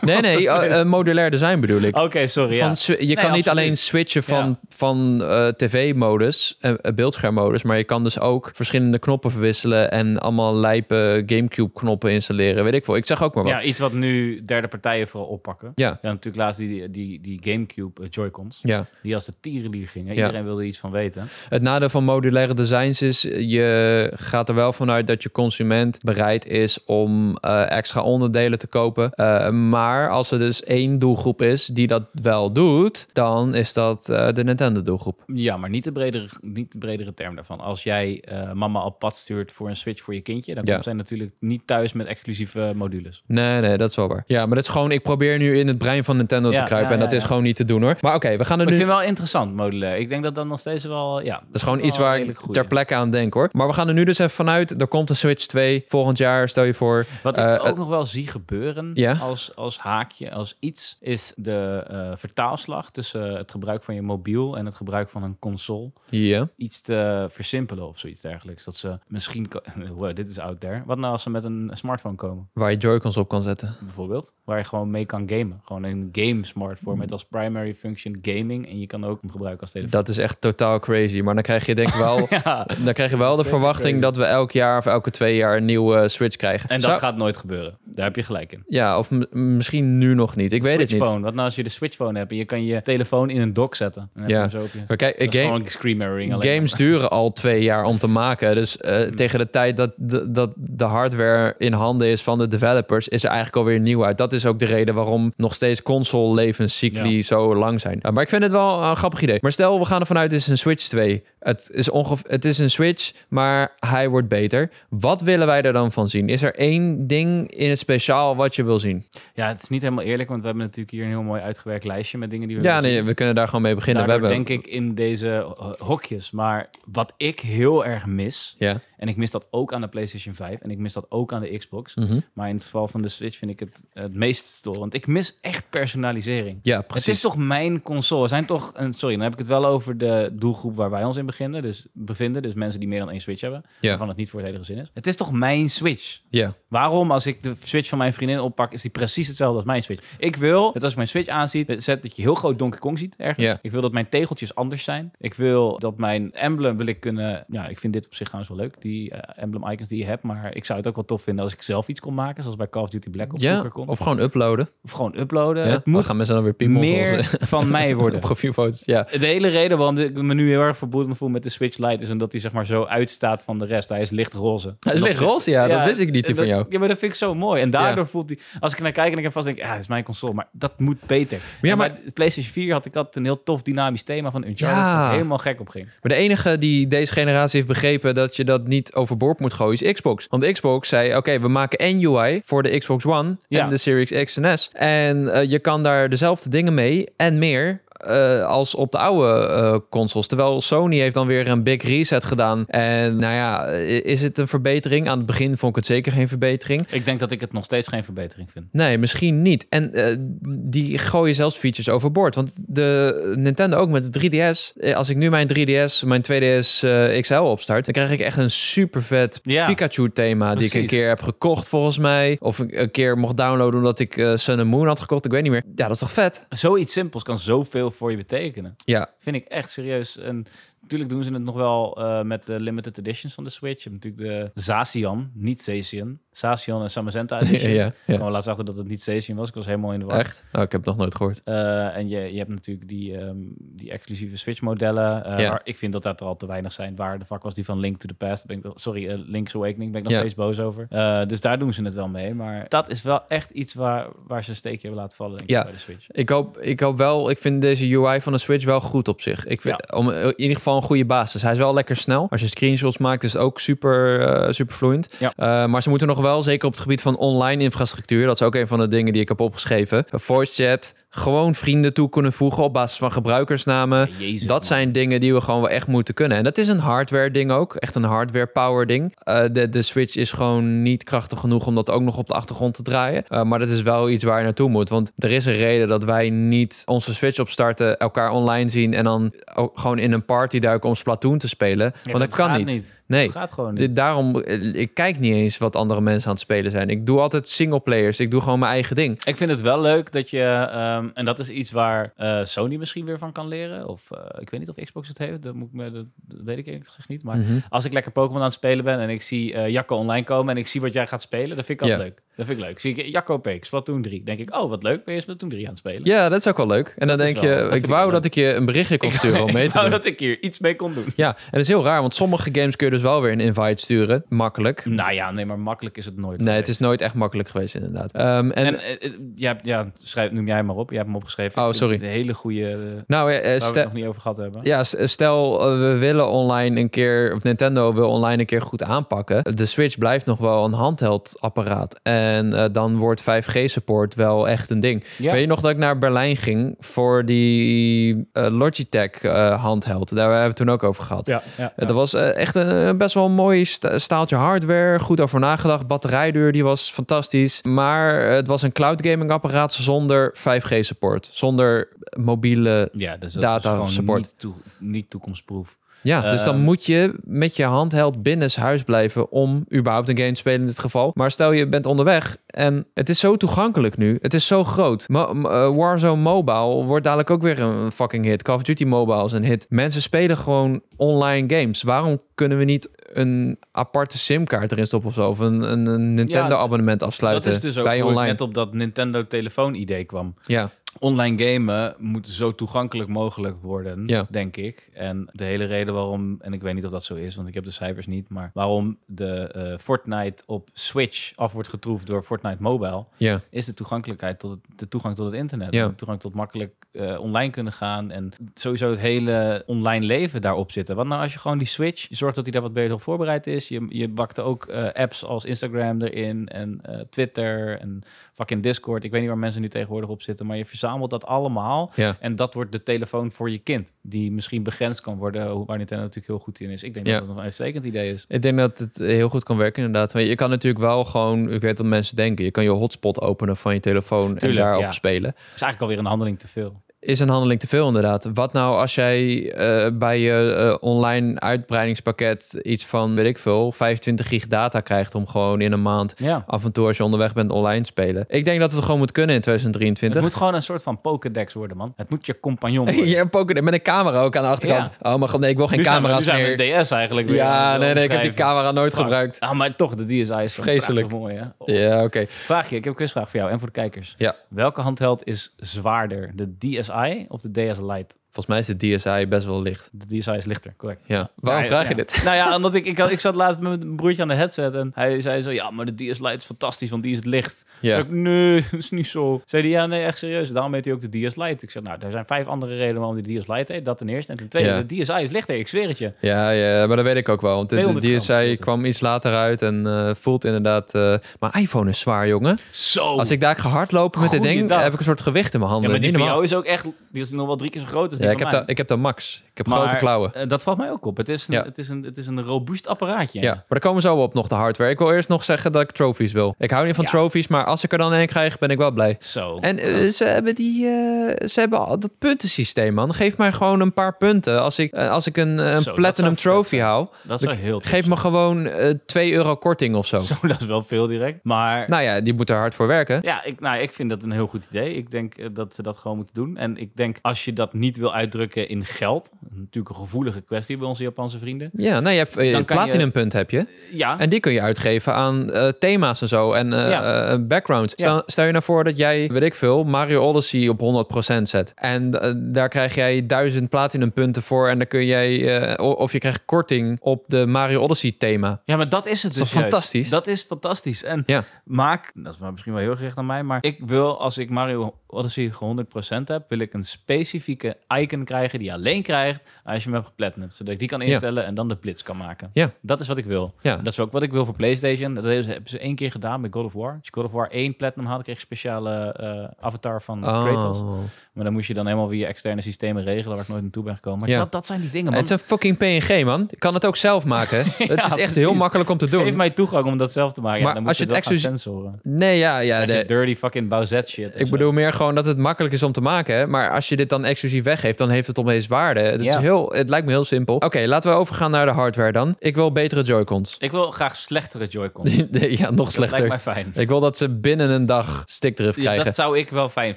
Nee, nee, Een twist. een modulair design bedoel ik. Oké, sorry. Van, je kan niet alleen switchen van, Ja. van eh, tv-modus, eh, eh, beeldschermmodus, maar je kan dus ook verschillende knoppen verwisselen en allemaal lijpe GameCube-knoppen installeren. Weet ik veel. Ik zeg ook maar wat. Ja, iets wat nu derde partijen vooral oppakken. Ja. Ja, natuurlijk laatst die, die, die Gamecube eh, Joy-Cons. Ja. Die als de tierenlier gingen. Iedereen wilde iets van weten. Het nadeel van modulaire designs is, je gaat er wel vanuit dat je consument bereid is om eh, extra onderdelen te kopen. Uh, maar als er dus één doelgroep is die dat wel doet, dan is dat uh, de Nintendo doelgroep. Ja, maar niet de bredere, niet de bredere term daarvan. Als jij uh, mama op pad stuurt voor een Switch voor je kindje, dan ja. komt zij natuurlijk niet thuis met exclusieve modules. Nee, nee, dat is wel waar. Ja, maar dat is gewoon, ik probeer nu in het brein van Nintendo ja, te kruipen en dat is gewoon niet te doen hoor. Maar oké, we gaan er maar nu... Ik vind wel interessant modulair. Ik denk dat dat nog steeds wel, ja. Dat is gewoon iets waar ik ter plekke aan denk hoor. Maar we gaan er nu dus even vanuit, er komt een Switch 2 volgend jaar, stel je voor. Wat ik ook nog wel zie gebeuren ja? als, als haakje, als iets, is de uh, vertaalslag tussen het gebruik van je mobiel en het gebruik van een console. Ja. Iets te versimpelen of zoiets dergelijks. Dat ze misschien, wow, dit is out there. Wat nou als ze met een smartphone komen? Waar je Joy-Cons op kan zetten. Bijvoorbeeld. Waar je gewoon mee kan gamen. Gewoon een game smartphone met als primary function gaming. En je kan ook hem gebruiken als telefoon. Dat is echt totaal crazy. Maar dan krijg je denk ik wel, ja, dan krijg je wel de verwachting crazy. dat we elk jaar of elke twee jaar een nieuwe Switch krijgen. En dat Zou... gaat nooit gebeuren. Daar heb je gelijk in. Ja, of misschien nu nog niet. Ik weet het niet. Wat nou als je de Switch phone hebt en je kan je telefoon in een dock zetten. En ja. Zo je... Maar kijk, dat game, mirroring alleen games duren al twee jaar om te maken. Dus uh, mm. tegen de tijd dat de, dat de hardware in handen is van de developers, is er eigenlijk alweer nieuw uit. Dat is ook de reden waarom nog steeds console levenscycli ja. zo lang zijn. Uh, maar ik vind het wel een grappig idee. Maar stel, we gaan ervan uit, het is een Switch 2. Het is, ongeveer, het is een Switch, maar hij wordt beter. Wat willen wij er dan van zien? Is er één ding in het speciaal wat je wil zien? Ja, het is niet helemaal eerlijk, want we hebben natuurlijk hier een heel mooi uitgewerkt lijstje met dingen die we Ja, nee, we kunnen daar gewoon mee beginnen. Daardoor we hebben... denk ik in deze hokjes. Maar wat ik heel erg mis, ja. En ik mis dat ook aan de PlayStation 5 en ik mis dat ook aan de Xbox. Mm -hmm. Maar in het geval van de Switch vind ik het het meest storend. Ik mis echt personalisering. Ja, precies. Het is toch mijn console. Zijn toch, een, sorry, dan heb ik het wel over de doelgroep waar wij ons in beginnen. Dus bevinden. Dus mensen die meer dan één Switch hebben. Ja. Waarvan het niet voor het hele gezin is. Het is toch mijn Switch? Ja. Waarom als ik de Switch van mijn vriendin oppak, is die precies hetzelfde als mijn Switch? Ik wil dat als ik mijn Switch aanziet, zet dat je heel groot Donkey Kong ziet ergens. Ja. Ik wil dat mijn tegeltjes anders zijn. Ik wil dat mijn emblem wil ik kunnen... Ja, ik vind dit op zich trouwens wel leuk, die uh, emblem icons die je hebt. Maar ik zou het ook wel tof vinden als ik zelf iets kon maken, zoals bij Call of Duty Black Ops ja, kon. Of gewoon uploaden. Of gewoon uploaden. Ja, het moet gaan mensen dan weer piemels meer van mij worden. Profielfoto's, ja. De hele reden waarom ik me nu heel erg verbonden voel met de Switch Lite is omdat hij zeg maar zo uitstaat van de rest. Hij is lichtroze. Hij is lichtroze, ja, ja. Dat wist ik niet dat, van jou. Ja, maar dat vind ik zo mooi. En daardoor voelt hij... Als ik naar kijk en ik heb vast denk, ja, het is mijn console. Maar dat moet beter. Ja, maar de PlayStation 4 had ik had een heel tof dynamisch thema van Uncharted. Ja. helemaal gek op ging. Maar de enige die deze generatie heeft begrepen dat je dat niet overboord moet gooien is Xbox. Want Xbox zei, oké, okay, we maken één UI voor de Xbox One ja. en de Series X en S. En uh, je kan daar dezelfde dingen mee en meer uh, als op de oude uh, consoles. Terwijl Sony heeft dan weer een big reset gedaan. En nou ja, is het een verbetering? Aan het begin vond ik het zeker geen verbetering. Ik denk dat ik het nog steeds geen verbetering vind. Nee, misschien niet. En uh, die gooien zelfs features overboord. Want de Nintendo ook met de 3DS. Als ik nu mijn 3DS, mijn 2DS XL opstart, dan krijg ik echt een super vet ja, Pikachu thema die ik een keer heb gekocht volgens mij. Of een keer mocht downloaden omdat ik Sun and Moon had gekocht. Ik weet niet meer. Ja, dat is toch vet? Zoiets simpels kan zoveel voor je betekenen. Ja. Vind ik echt serieus. En natuurlijk doen ze het nog wel uh, met de limited editions van de Switch. Je hebt natuurlijk de Zacian, niet Zacian. Zacian en Samazenta edition. ja, ja. Ik laatst achter dat het niet Zacian was. Ik was helemaal in de war. Echt? Oh, ik heb het nog nooit gehoord. Uh, en je, je hebt natuurlijk die, um, die exclusieve Switch modellen. Uh, Ja. waar Ik vind dat dat er al te weinig zijn. Waar de vak was die van Link to the Past. Ben ik, sorry, Link's Awakening. Ben ik nog Ja. steeds boos over. Dus daar doen ze het wel mee. Maar dat is wel echt iets waar, waar ze een steekje hebben laten vallen denk ik, Ja. bij de Switch. Ik hoop, ik hoop wel, ik vind deze UI van de Switch wel goed op zich. Ik vind, om, in ieder geval een goede basis. Hij is wel lekker snel. Als je screenshots maakt, is het ook super, eh, super vloeiend. Ja. Eh, maar ze moeten nog wel, zeker op het gebied van online infrastructuur, dat is ook een van de dingen die ik heb opgeschreven. Voice chat, gewoon vrienden toe kunnen voegen op basis van gebruikersnamen. Ja, Jezus, dat man. zijn dingen die we gewoon wel echt moeten kunnen. En dat is een hardware ding ook. Echt een hardware power ding. Eh, de, de Switch is gewoon niet krachtig genoeg om dat ook nog op de achtergrond te draaien. Eh, maar dat is wel iets waar je naartoe moet. Want er is een reden dat wij niet onze Switch opstarten, elkaar online zien en dan ook gewoon in een party duiken om Splatoon te spelen. Ja, Want dat, kan gaat niet. Nee. Dat gaat gewoon niet. Dit, daarom, eh, ik kijk niet eens wat andere mensen aan het spelen zijn. Ik doe altijd single players. Ik doe gewoon mijn eigen ding. Ik vind het wel leuk dat je, ehm, en dat is iets waar eh, Sony misschien weer van kan leren. Of eh, ik weet niet of Xbox het heeft, dat, moet ik me, dat, dat weet ik eerlijk gezegd niet. Maar Mhm. als ik lekker Pokémon aan het spelen ben en ik zie eh Jacco online komen en ik zie wat jij gaat spelen, dat vind ik altijd Ja. leuk. Dat vind ik leuk. Zie ik Jacco Peek, Splatoon 3. Denk ik, oh, wat leuk, ben je Splatoon 3 aan het spelen? Ja, dat is ook wel leuk. En dan Dat denk wel- je, ik wou dat ik je een berichtje kon sturen om mee te doen. dat ik hier iets mee kon doen. Ja, en dat is heel raar, want sommige games kun je dus wel weer een invite sturen. Makkelijk. Nou ja, nee, maar makkelijk is het nooit. Nee, het is nooit echt makkelijk geweest, inderdaad. Ehm, en, En, eh, eh, ja, ja schrijf, noem jij maar op. Jij hebt hem opgeschreven. Oh, sorry. Een hele goede, eh, nou, waar we het stel, nog niet over gehad hebben. ja, stel we willen online een keer, of Nintendo wil online een keer goed aanpakken. De Switch blijft nog wel een handheld apparaat. En eh, dan wordt 5G support wel echt een ding. Ja. Weet je nog dat ik naar Berlijn ging voor die eh, Logitech eh, handheld? Daar hebben we het toen ook over gehad. Ja, ja, Dat was echt een best wel een mooi sta- staaltje hardware. Goed over nagedacht. Batterijduur die was fantastisch. Maar het was een cloud gaming apparaat zonder 5G support. Zonder mobiele... ja dus dat Data is gewoon support. Niet, toe, niet toekomstproef. Ja, dus dan Ehm. moet je met je handheld binnen huis blijven om überhaupt een game te spelen in dit geval. Maar stel je bent onderweg en het is zo toegankelijk nu. Het is zo groot. Mo- eh, Warzone Mobile wordt dadelijk ook weer een fucking hit. Call of Duty Mobile is een hit. Mensen spelen gewoon online games. Waarom kunnen we niet een aparte simkaart erin stoppen of zo? Of een, een, een Nintendo abonnement afsluiten dat is dus ook bij online? net op dat Nintendo telefoon idee kwam. Ja, Online gamen moet zo toegankelijk mogelijk worden, Ja. denk ik. En de hele reden waarom, en ik weet niet of dat zo is, want ik heb de cijfers niet, maar waarom de eh, Fortnite op Switch af wordt getroefd door Fortnite Mobile, ja, is de toegankelijkheid tot het, de toegang tot het internet. Ja. De toegang tot makkelijk eh, online kunnen gaan en sowieso het hele online leven daarop zitten. Want nou als je gewoon die Switch, je zorgt dat hij daar wat beter op voorbereid is. Je, je bakt ook eh, apps als Instagram erin en Twitter en fucking Discord. Ik weet niet waar mensen nu tegenwoordig op zitten, maar je verzamelt dat allemaal. ja. En dat wordt de telefoon voor je kind, die misschien begrensd kan worden, waar Nintendo natuurlijk heel goed in is. Ik denk Ja. dat dat een uitstekend idee is. Ik denk dat het heel goed kan werken, inderdaad. Want je kan natuurlijk wel gewoon, ik weet dat mensen denken, je kan je hotspot openen van je telefoon Tuurlijk, en daarop ja. spelen. is eigenlijk alweer een handeling te veel. Is een handeling te veel, inderdaad. Wat nou als jij eh, bij je eh, online uitbreidingspakket iets van, weet ik veel, 25 gig data krijgt om gewoon in een maand Ja. af en toe als je onderweg bent online spelen. Ik denk dat het gewoon moet kunnen in Het 2023. moet gewoon een soort van Pokédex worden, man. Het moet je compagnon worden. Ja, Pokédex met een camera ook aan de achterkant. Oh, maar god, nee, ik wil geen Nu zijn we- camera's nu zijn we meer. een DS eigenlijk weer. Ja, aan nee, het nee, ik heb die camera nooit Fuck. gebruikt. Ah, maar toch, de DSi is Vreselijk. Mooi, hè? Oh. Ja, oké. Vraag je, ik heb een quizvraag voor jou en voor de kijkers. Ja, Welke handheld is zwaarder, de DSi of de DS Lite? Volgens mij is de DSi best wel licht. De DSi is lichter, correct. Ja, waarom Ja, vraag ja. je dit? Nou ja, omdat ik, ik, had- ik zat laatst met mijn broertje aan de headset en hij zei zo, ja, maar de DS Lite is fantastisch, want die is het licht. Ja. Zei ik, nee, dat is niet zo. Zei hij, ja, nee, echt serieus. Daarom heet hij ook de DS Lite. Ik zei, nou, er zijn vijf andere redenen waarom die DS Lite heet. Dat ten eerste. En ten tweede, Ja. de DSi is lichter, ik zweer het je. Ja, ja, maar dat weet ik ook wel. Want de, de 200 gram DSi kwam iets later uit en eh, voelt inderdaad... eh maar iPhone is zwaar, jongen. Zo. Als ik daar ga hardlopen met dit ding, heb ik een soort gewicht in mijn ja, handen. maar die van jou is ook echt, die is nog wel drie keer zo groot als die Ja, ik heb, daar, ik heb daar max. Ik heb Maar, grote klauwen. eh, dat valt mij ook op. Het is een, Ja. het is een, het is een robuust apparaatje. Ja, maar daar komen we zo op nog de hardware. Ik wil eerst nog zeggen dat ik trophies wil. Ik hou niet van Ja. trophies, maar als ik er dan een krijg, ben ik wel blij. Zo. En eh, ze hebben die, eh, ze hebben al dat puntensysteem, man. Geef mij gewoon een paar punten. Als ik, als ik een, platinum trophy hou, dat zou heel tof geef me gewoon eh 2 euro korting of zo. Zo, dat is wel veel direct. Maar Nou ja, die moet er hard voor werken. ja, ik, nou, ik vind dat een heel goed idee. Ik denk dat ze dat gewoon moeten doen. En ik denk, als je dat niet wil uitdrukken in geld, natuurlijk een gevoelige kwestie bij onze Japanse vrienden. Ja, nou, je hebt eh, Dan kan platinum punt heb je. Ja, En die kun je uitgeven aan eh, thema's en zo en eh, Ja. eh, backgrounds. Ja. Stel, stel je nou voor dat jij, weet ik veel, Mario Odyssey op 100% zet. En eh, daar krijg jij duizend platinum punten voor. En dan kun jij, eh, of je krijgt korting op de Mario Odyssey thema. ja, maar dat is het Dat is dus fantastisch? Dat is fantastisch. En Ja. maak, dat is misschien wel heel gericht aan mij, maar ik wil als ik Mario Odyssey 100% heb, wil ik een specifieke icon krijgen die je alleen krijgt als je hem hebt geplatinum. Zodat ik die kan Ja. instellen en dan de blitz kan maken. Ja. Dat is wat ik wil. Ja. Dat is ook wat ik wil voor PlayStation. Dat hebben ze- één keer gedaan met God of War. Als je God of War 1 platinum had, kreeg je een speciale eh, avatar van Kratos. Oh. Maar dan moest je dan helemaal via externe systemen regelen waar ik nooit naartoe ben gekomen. Maar Ja. dat, dat zijn die dingen, man. Het is een fucking PNG, man. Ik kan het ook zelf maken. het is echt precies. heel makkelijk om te doen. Geef mij toegang om dat zelf te maken. Maar dan moet als je je het exclusief- sensoren. Nee, ja, ja. Je de- dirty fucking Bowsette shit. ik bedoel meer gewoon dat het makkelijk is om te maken. Hè? Maar als je dit dan exclusief weggeeft, geeft, dan heeft het opeens waarde. Het, is heel, het lijkt me heel simpel. Oké, laten we overgaan naar de hardware dan. Ik wil betere Joy-Cons. Ik wil graag slechtere Joy-Cons. ja, nog Dat slechter. lijkt mij fijn. Ik wil dat ze binnen een dag stickdrift Ja, krijgen. dat zou ik wel fijn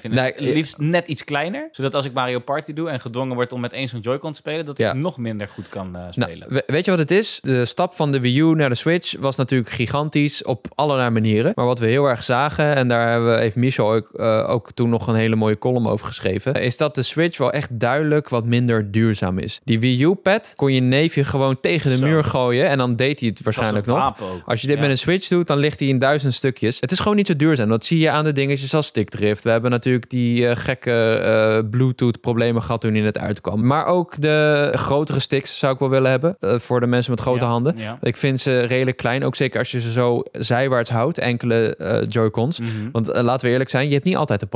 vinden. Eh, Liefst net iets kleiner. Zodat als ik Mario Party doe en gedwongen word om met één zo'n Joy-Con te spelen, dat Ja. ik nog minder goed kan eh, Nou, spelen. we- weet je wat het is? De stap van de Wii U naar de Switch was natuurlijk gigantisch op allerlei manieren. Maar wat we heel erg zagen, en daar hebben we, heeft Michel ook, eh, ook toen nog een hele mooie column over geschreven, is dat de Switch wel echt duidelijk wat minder duurzaam is. Die Wii U-pad kon je neefje gewoon tegen de Zo. muur gooien en dan deed hij het waarschijnlijk nog. een. Als je dit Ja. met een Switch doet, dan ligt hij in duizend stukjes. Het is gewoon niet zo duurzaam. Dat zie je aan de dingetjes als stickdrift. We hebben natuurlijk die eh, gekke eh, Bluetooth-problemen gehad toen hij net uitkwam. Maar ook de grotere sticks zou ik wel willen hebben. eh, voor de mensen met grote Ja, handen. ja. Ik vind ze redelijk klein. Ook zeker als je ze zo zijwaarts houdt. Enkele Joy-Cons. Mhm. Want laten we eerlijk zijn, je hebt niet altijd de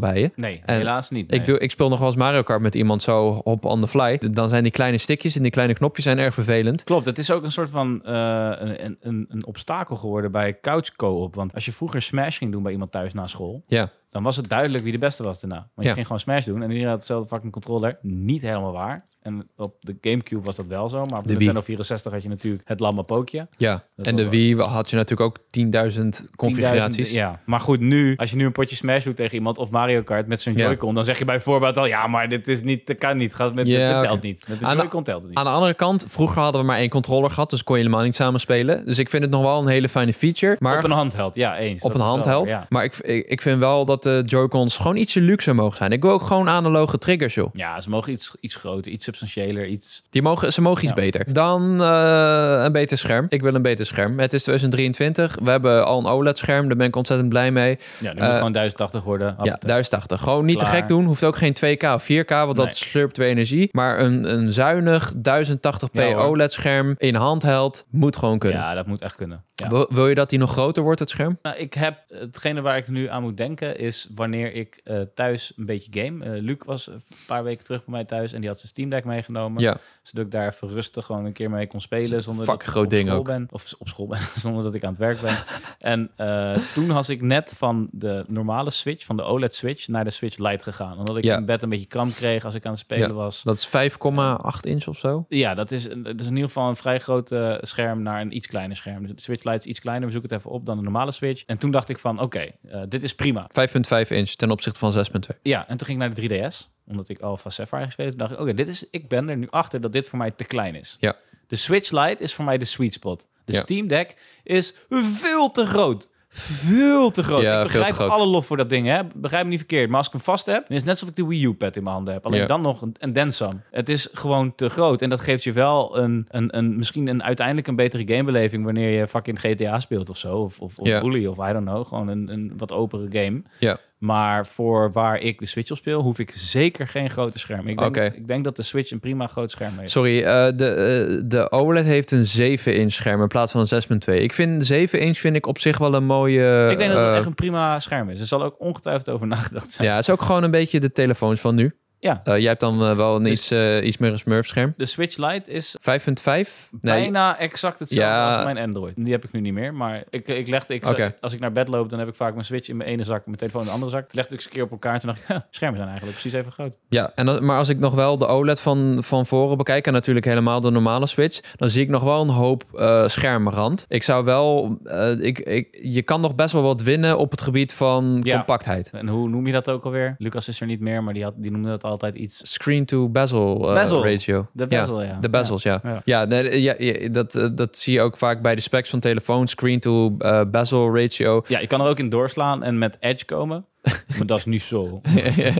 Bij je. Nee, En helaas niet. nee. Ik, doe, ik speel nog wel eens Mario Kart met iemand zo op on the fly. Dan zijn die kleine stickjes en die kleine knopjes zijn erg vervelend. Klopt, het is ook een soort van eh, een, een, een obstakel geworden bij couch co-op. Want als je vroeger Smash ging doen bij iemand thuis na school, Ja. dan was het duidelijk wie de beste was daarna. Want je Ja. ging gewoon Smash doen en iedereen had dezelfde fucking controller. Niet helemaal waar. En op de Gamecube was dat wel zo. Maar op de, De. Nintendo 64 had je natuurlijk het lamme pookje. Ja, Dat en de Wii had je natuurlijk ook 10.000 configuraties. 10.000, Ja, maar goed, nu, als je nu een potje Smash doet tegen iemand of Mario Kart met zo'n Ja. Joy-Con, dan zeg je bijvoorbeeld al, ja, maar dit is niet, dat kan niet. Gaat met, Ja, dit telt niet. Met de Aan de- Joy-Con telt het niet. Aan de andere kant, vroeger hadden we maar één controller gehad, dus kon je helemaal niet samen spelen. Dus ik vind het nog wel een hele fijne feature. Maar op een handheld, ja, eens. op een handheld. ja. Maar ik, ik, ik vind wel dat de Joy-Cons gewoon ietsje luxer mogen zijn. Ik wil ook gewoon analoge triggers, joh. Ja, ze mogen iets, iets groter, iets substantiëler, iets... Die mogen, ze mogen iets Ja. beter. Dan eh, een beter scherm. Ik wil een beter scherm. Het is 2023. We hebben al een OLED-scherm. Daar ben ik ontzettend blij mee. Ja, nu Eh, moet gewoon 1080 worden. Ja, Appetijt. 1080. Gewoon niet te gek doen. Hoeft ook geen 2K of 4K, want dat slurpt weer energie. Maar een, een zuinig 1080p Ja, hoor. OLED-scherm in handheld moet gewoon kunnen. Ja, dat moet echt kunnen. Ja. Wil, wil je dat die nog groter wordt, het scherm? Nou, ik heb hetgene waar ik nu aan moet denken is wanneer ik eh, thuis een beetje game. Eh, Luc was een paar weken terug bij mij thuis en die had zijn Steam Deck meegenomen. Ja. Zodat ik daar even rustig gewoon een keer mee kon spelen zonder dat ik groot op ding school ook. ben. Of op school ben, zonder dat ik aan het werk ben. en eh, toen was ik net van de normale Switch, van de OLED Switch, naar de Switch Lite gegaan. Omdat ik Ja. in bed een beetje kramp kreeg als ik aan het spelen Ja. was. Dat is 5,8 inch of zo. Ja, dat is, dat is in ieder geval een vrij groot eh, scherm naar een iets kleiner scherm. Dus de Switch Lite is iets kleiner. We zoeken het even op dan de normale Switch. En toen dacht ik van, oké, eh, dit is prima. 5,5 inch ten opzichte van 6,2. Ja, en toen ging ik naar de 3DS. Omdat ik Alpha Sapphire gespeeld heb. Dacht ik, oké, dit is, ik ben er nu achter dat dit voor mij te klein is. Ja. De Switch Lite is voor mij de sweet spot. De Ja. Steam Deck is veel te groot. Veel te groot. Ja, ik begrijp groot. alle lof voor dat ding, hè. Begrijp me niet verkeerd. Maar als ik hem vast heb, dan is het net alsof ik de Wii U-pad in mijn handen heb. Alleen Ja. dan nog een, some. Het is gewoon te groot. En dat geeft je wel een, een, een misschien een, uiteindelijk een betere gamebeleving... wanneer je fucking GTA speelt of zo. Of, of, of. Bully of I don't know. Gewoon een, een wat opere game. Ja. Maar voor waar ik de Switch op speel, hoef ik zeker geen grote scherm. Ik denk, ik denk dat de Switch een prima groot scherm heeft. Sorry, eh, de, eh, de OLED heeft een 7 inch scherm in plaats van een 6,2. Ik vind 7 inch vind ik op zich wel een mooie... ik denk dat het eh, echt een prima scherm is. Er zal ook ongetwijfeld over nagedacht zijn. Ja, het is ook gewoon een beetje de telefoons van nu. Ja. Eh, jij hebt dan eh, wel een Dus- iets, eh, iets meer een smurf scherm. De Switch Lite is 5,5? Nee, bijna exact hetzelfde Ja. als mijn Android. Die heb ik nu niet meer, maar ik, ik legde... Ik. Als ik naar bed loop, dan heb ik vaak mijn Switch in mijn ene zak... mijn telefoon in de andere zak. Toen legde ik ze een keer op elkaar en toen dacht ik... "Ja, schermen zijn eigenlijk precies even groot. Ja, en dan, maar als ik nog wel de OLED van, van voren bekijk... en natuurlijk helemaal de normale Switch... dan zie ik nog wel een hoop schermrand. Ik zou wel... ik, ik, je kan nog best wel wat winnen op het gebied van Ja. compactheid. En hoe noem je dat ook alweer? Lucas is er niet meer, maar die, had, die noemde dat altijd iets... Screen-to-bezel eh, Bezel. ratio. De bezel, ja. De bezels, ja. Ja. Ja, nee, ja, ja, dat, eh, dat zie je ook vaak bij de specs van telefoons. Screen-to-bezel ratio. Ja, je kan er ook in doorslaan en met Edge komen. maar dat is niet zo.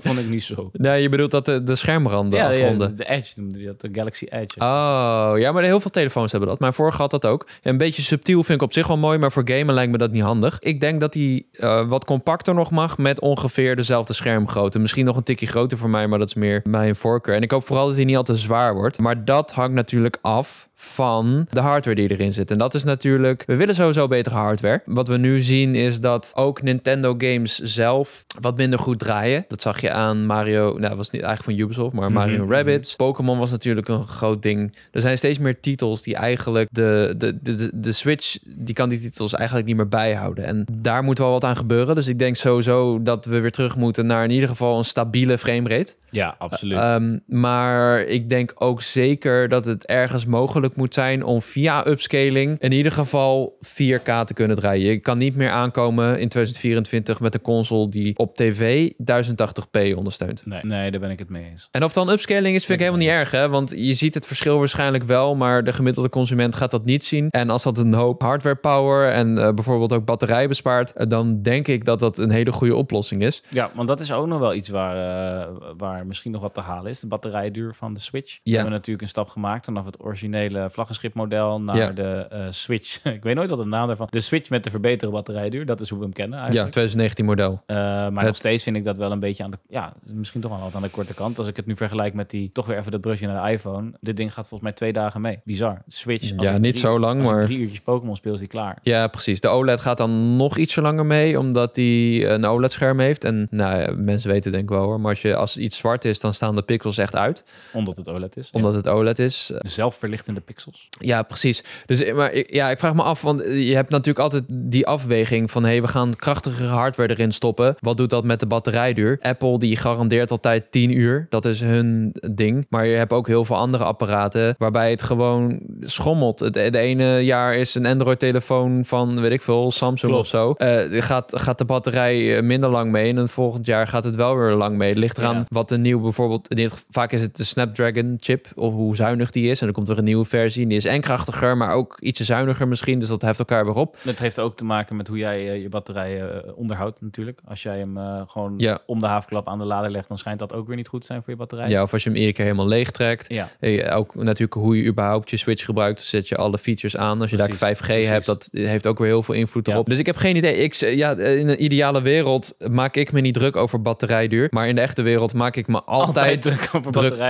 Vond ik niet zo. Nee, je bedoelt dat de, de schermranden Ja, ja, afronden. de Edge noemde die dat, de Galaxy Edge. Oh, ja, maar heel veel telefoons hebben dat. Mijn vorige had dat ook. Een beetje subtiel vind ik op zich wel mooi, maar voor gamen lijkt me dat niet handig. Ik denk dat die eh, wat compacter nog mag met ongeveer dezelfde schermgrootte. Misschien nog een tikje groter voor mij, maar dat is meer mijn voorkeur. En ik hoop vooral dat hij niet al te zwaar wordt. Maar dat hangt natuurlijk af van de hardware die erin zit. En dat is natuurlijk, we willen sowieso betere hardware. Wat we nu zien is dat ook Nintendo games zelf wat minder goed draaien. Dat zag je aan Mario, nou dat was niet eigenlijk van Ubisoft, maar Mario Rabbids. Pokémon was natuurlijk een groot ding. Er zijn steeds meer titels die eigenlijk de, de, de, de, de Switch, die kan die titels eigenlijk niet meer bijhouden. En daar moet wel wat aan gebeuren. Dus ik denk sowieso dat we weer terug moeten naar in ieder geval een stabiele framerate. Ja, absoluut. Ehm, maar ik denk ook zeker dat het ergens mogelijk moet zijn om via upscaling in ieder geval 4K te kunnen draaien. Je kan niet meer aankomen in 2024 met een console die op tv 1080p ondersteunt. nee, nee, daar ben ik het mee eens. En of dan upscaling is, vind ik helemaal niet erg. Hè? Want je ziet het verschil waarschijnlijk wel, maar de gemiddelde consument gaat dat niet zien. En als dat een hoop hardware power en eh, bijvoorbeeld ook batterij bespaart, eh, dan denk ik dat dat een hele goede oplossing is. Ja, want dat is ook nog wel iets waar, eh, waar misschien nog wat te halen is. De batterijduur van de Switch. We hebben natuurlijk een stap gemaakt vanaf het originele vlaggenschipmodel naar Ja. de eh, Switch. ik weet nooit wat de naam daarvan. De Switch met de verbeterde batterijduur. Dat is hoe we hem kennen Ja, eigenlijk. 2019 model. Eh, maar Het- nog steeds vind ik dat wel een beetje aan de... Ja, misschien toch wel wat aan de korte kant. Als ik het nu vergelijk met die... Toch weer even dat brugje naar de iPhone. Dit ding gaat volgens mij twee dagen mee. Bizar. Switch. als Ja, niet drie- zo lang, als maar... drie uurtjes Pokémon speel, is die klaar. Ja, precies. De OLED gaat dan nog ietsje langer mee, omdat die een OLED-scherm heeft. En nou, ja, mensen weten het denk ik wel hoor. Maar als, je, als iets zwart is, dan staan de pixels echt uit. Omdat het OLED is. Omdat het OLED is. Ja. De zelfverlichtende pixels. Ja, precies. Dus eh, maar, ja, ik vraag me af, want je hebt natuurlijk altijd die afweging van... hé, hey, we gaan krachtigere hardware erin stoppen. Wat doet dat met de batterijduur? Apple die garandeert altijd 10 uur. Dat is hun ding. Maar je hebt ook heel veel andere apparaten... waarbij het gewoon schommelt. Het de ene jaar is een Android-telefoon van, weet ik veel, Samsung Klopt. of zo. Eh, gaat, gaat de batterij eh, minder lang mee... en het volgend jaar gaat het wel weer lang mee. Het ligt eraan Ja. wat een nieuw bijvoorbeeld... vaak is het de Snapdragon chip... of hoe zuinig die is. En dan komt er een nieuwe versie. Die is en krachtiger, maar ook ietsje zuiniger misschien. Dus dat heft elkaar weer op. Het heeft ook te maken met hoe jij eh, je batterij eh, onderhoudt natuurlijk. Als jij hem eh, gewoon Ja. om de haafklap aan de lader legt, dan schijnt dat ook weer niet goed te zijn voor je batterij. Ja, of als je hem iedere keer helemaal leeg trekt. Ja, Hey, ook natuurlijk hoe je überhaupt je Switch gebruikt. Zet je alle features aan. Als je Precies, daar 5G precies. hebt, dat heeft ook weer heel veel invloed Ja. erop. Dus ik heb geen idee. Ik, ja, in een ideale wereld maak ik me niet druk over batterijduur. Maar in de echte wereld maak ik me altijd, druk over druk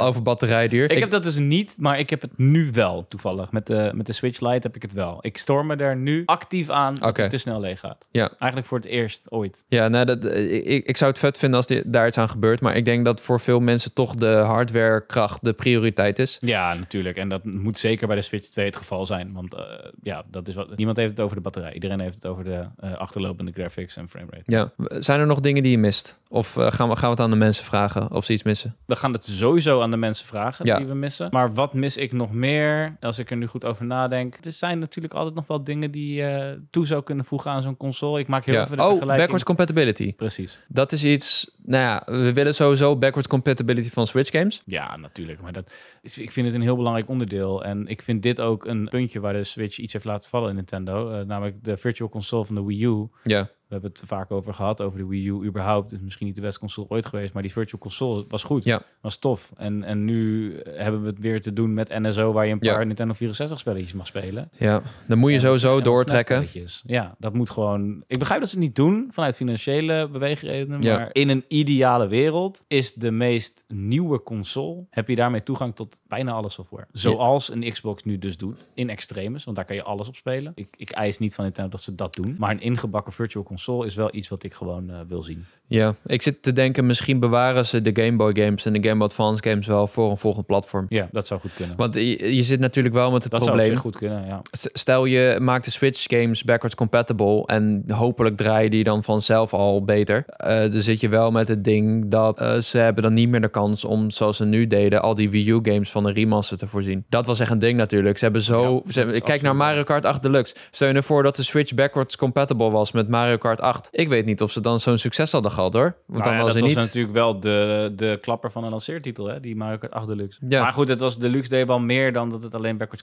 over, batterijduur. Ik heb dat dus niet, maar ik heb het nu wel toevallig. Met de, met de Switch Lite heb ik het wel. Ik storm me er nu actief aan dat Oké. het te snel leeg gaat. Ja. Eigenlijk voor het eerst ooit. Ja, nou, dat, ik, ik zou het vet vinden als die, daar iets aan gebeurt. Maar ik denk dat voor veel mensen toch de hardwarekracht de prioriteit is. Ja, natuurlijk. En dat moet zeker bij de Switch 2 het geval zijn. Want eh, ja, dat is wat. Niemand heeft het over de batterij. Iedereen heeft het over de eh, achterlopende graphics en framerate. Ja. Zijn er nog dingen die je mist? Of eh, gaan, we, gaan we het aan de mensen vragen of ze iets missen? We gaan het sowieso aan de mensen vragen Ja. die we missen. Maar wat mis ik nog meer? Als ik er nu goed over nadenk. Er zijn natuurlijk altijd nog wel dingen die je toe zou kunnen voegen aan zo'n console. Ik maak heel Ja. even de Oh, vergelijking. backwards compatibility. Precies. Dat is iets... Nou ja, we willen sowieso backwards compatibility van Switch games. Ja, natuurlijk. Maar dat, ik vind het een heel belangrijk onderdeel. En ik vind dit ook een puntje waar de Switch iets heeft laten vallen in Nintendo. Eh, namelijk de Virtual Console van de Wii U. Ja. We hebben het vaak over gehad, over de Wii U überhaupt. Het is misschien niet de beste console ooit geweest, maar die Virtual Console was goed. Ja. Was tof. En, en nu hebben we het weer te doen met NSO, waar je een Ja. paar Nintendo 64 spelletjes mag spelen. Ja, dan moet je En sowieso doortrekken. Ja, dat moet gewoon... Ik begrijp dat ze het niet doen vanuit financiële beweegredenen. Ja. Maar in een ideale wereld is de meest nieuwe console... heb je daarmee toegang tot bijna alle software. Zoals een Xbox nu dus doet. In extremis, want daar kan je alles op spelen. Ik, ik eis niet van Nintendo dat ze dat doen. Maar een ingebakken virtual console is wel iets wat ik gewoon eh, wil zien. Ja, ik zit te denken, misschien bewaren ze de Game Boy games en de Game Boy Advance games wel voor een volgend platform. Ja, dat zou goed kunnen. Want je, je zit natuurlijk wel met het dat zou probleem. goed kunnen, ja. Stel je maakt de Switch games backwards compatible en hopelijk draaien die dan vanzelf al beter. Eh dan zit je wel met het ding dat eh, ze hebben dan niet meer de kans om, zoals ze nu deden, al die Wii U games van een remaster te voorzien. Dat was echt een ding natuurlijk. Ze hebben zo... Ja, ze dat hebben- is kijk naar Mario Kart 8 Deluxe. Stel je ervoor dat de Switch backwards compatible was met Mario Kart 8. Ik weet niet of ze dan zo'n succes hadden gehad hoor. Want Nou dan ja, was dat was niet... natuurlijk wel de, de klapper van een lanceertitel, hè? die Mario Kart 8 Deluxe. Ja. Maar goed, het was Deluxe deed wel meer dan dat het alleen backwards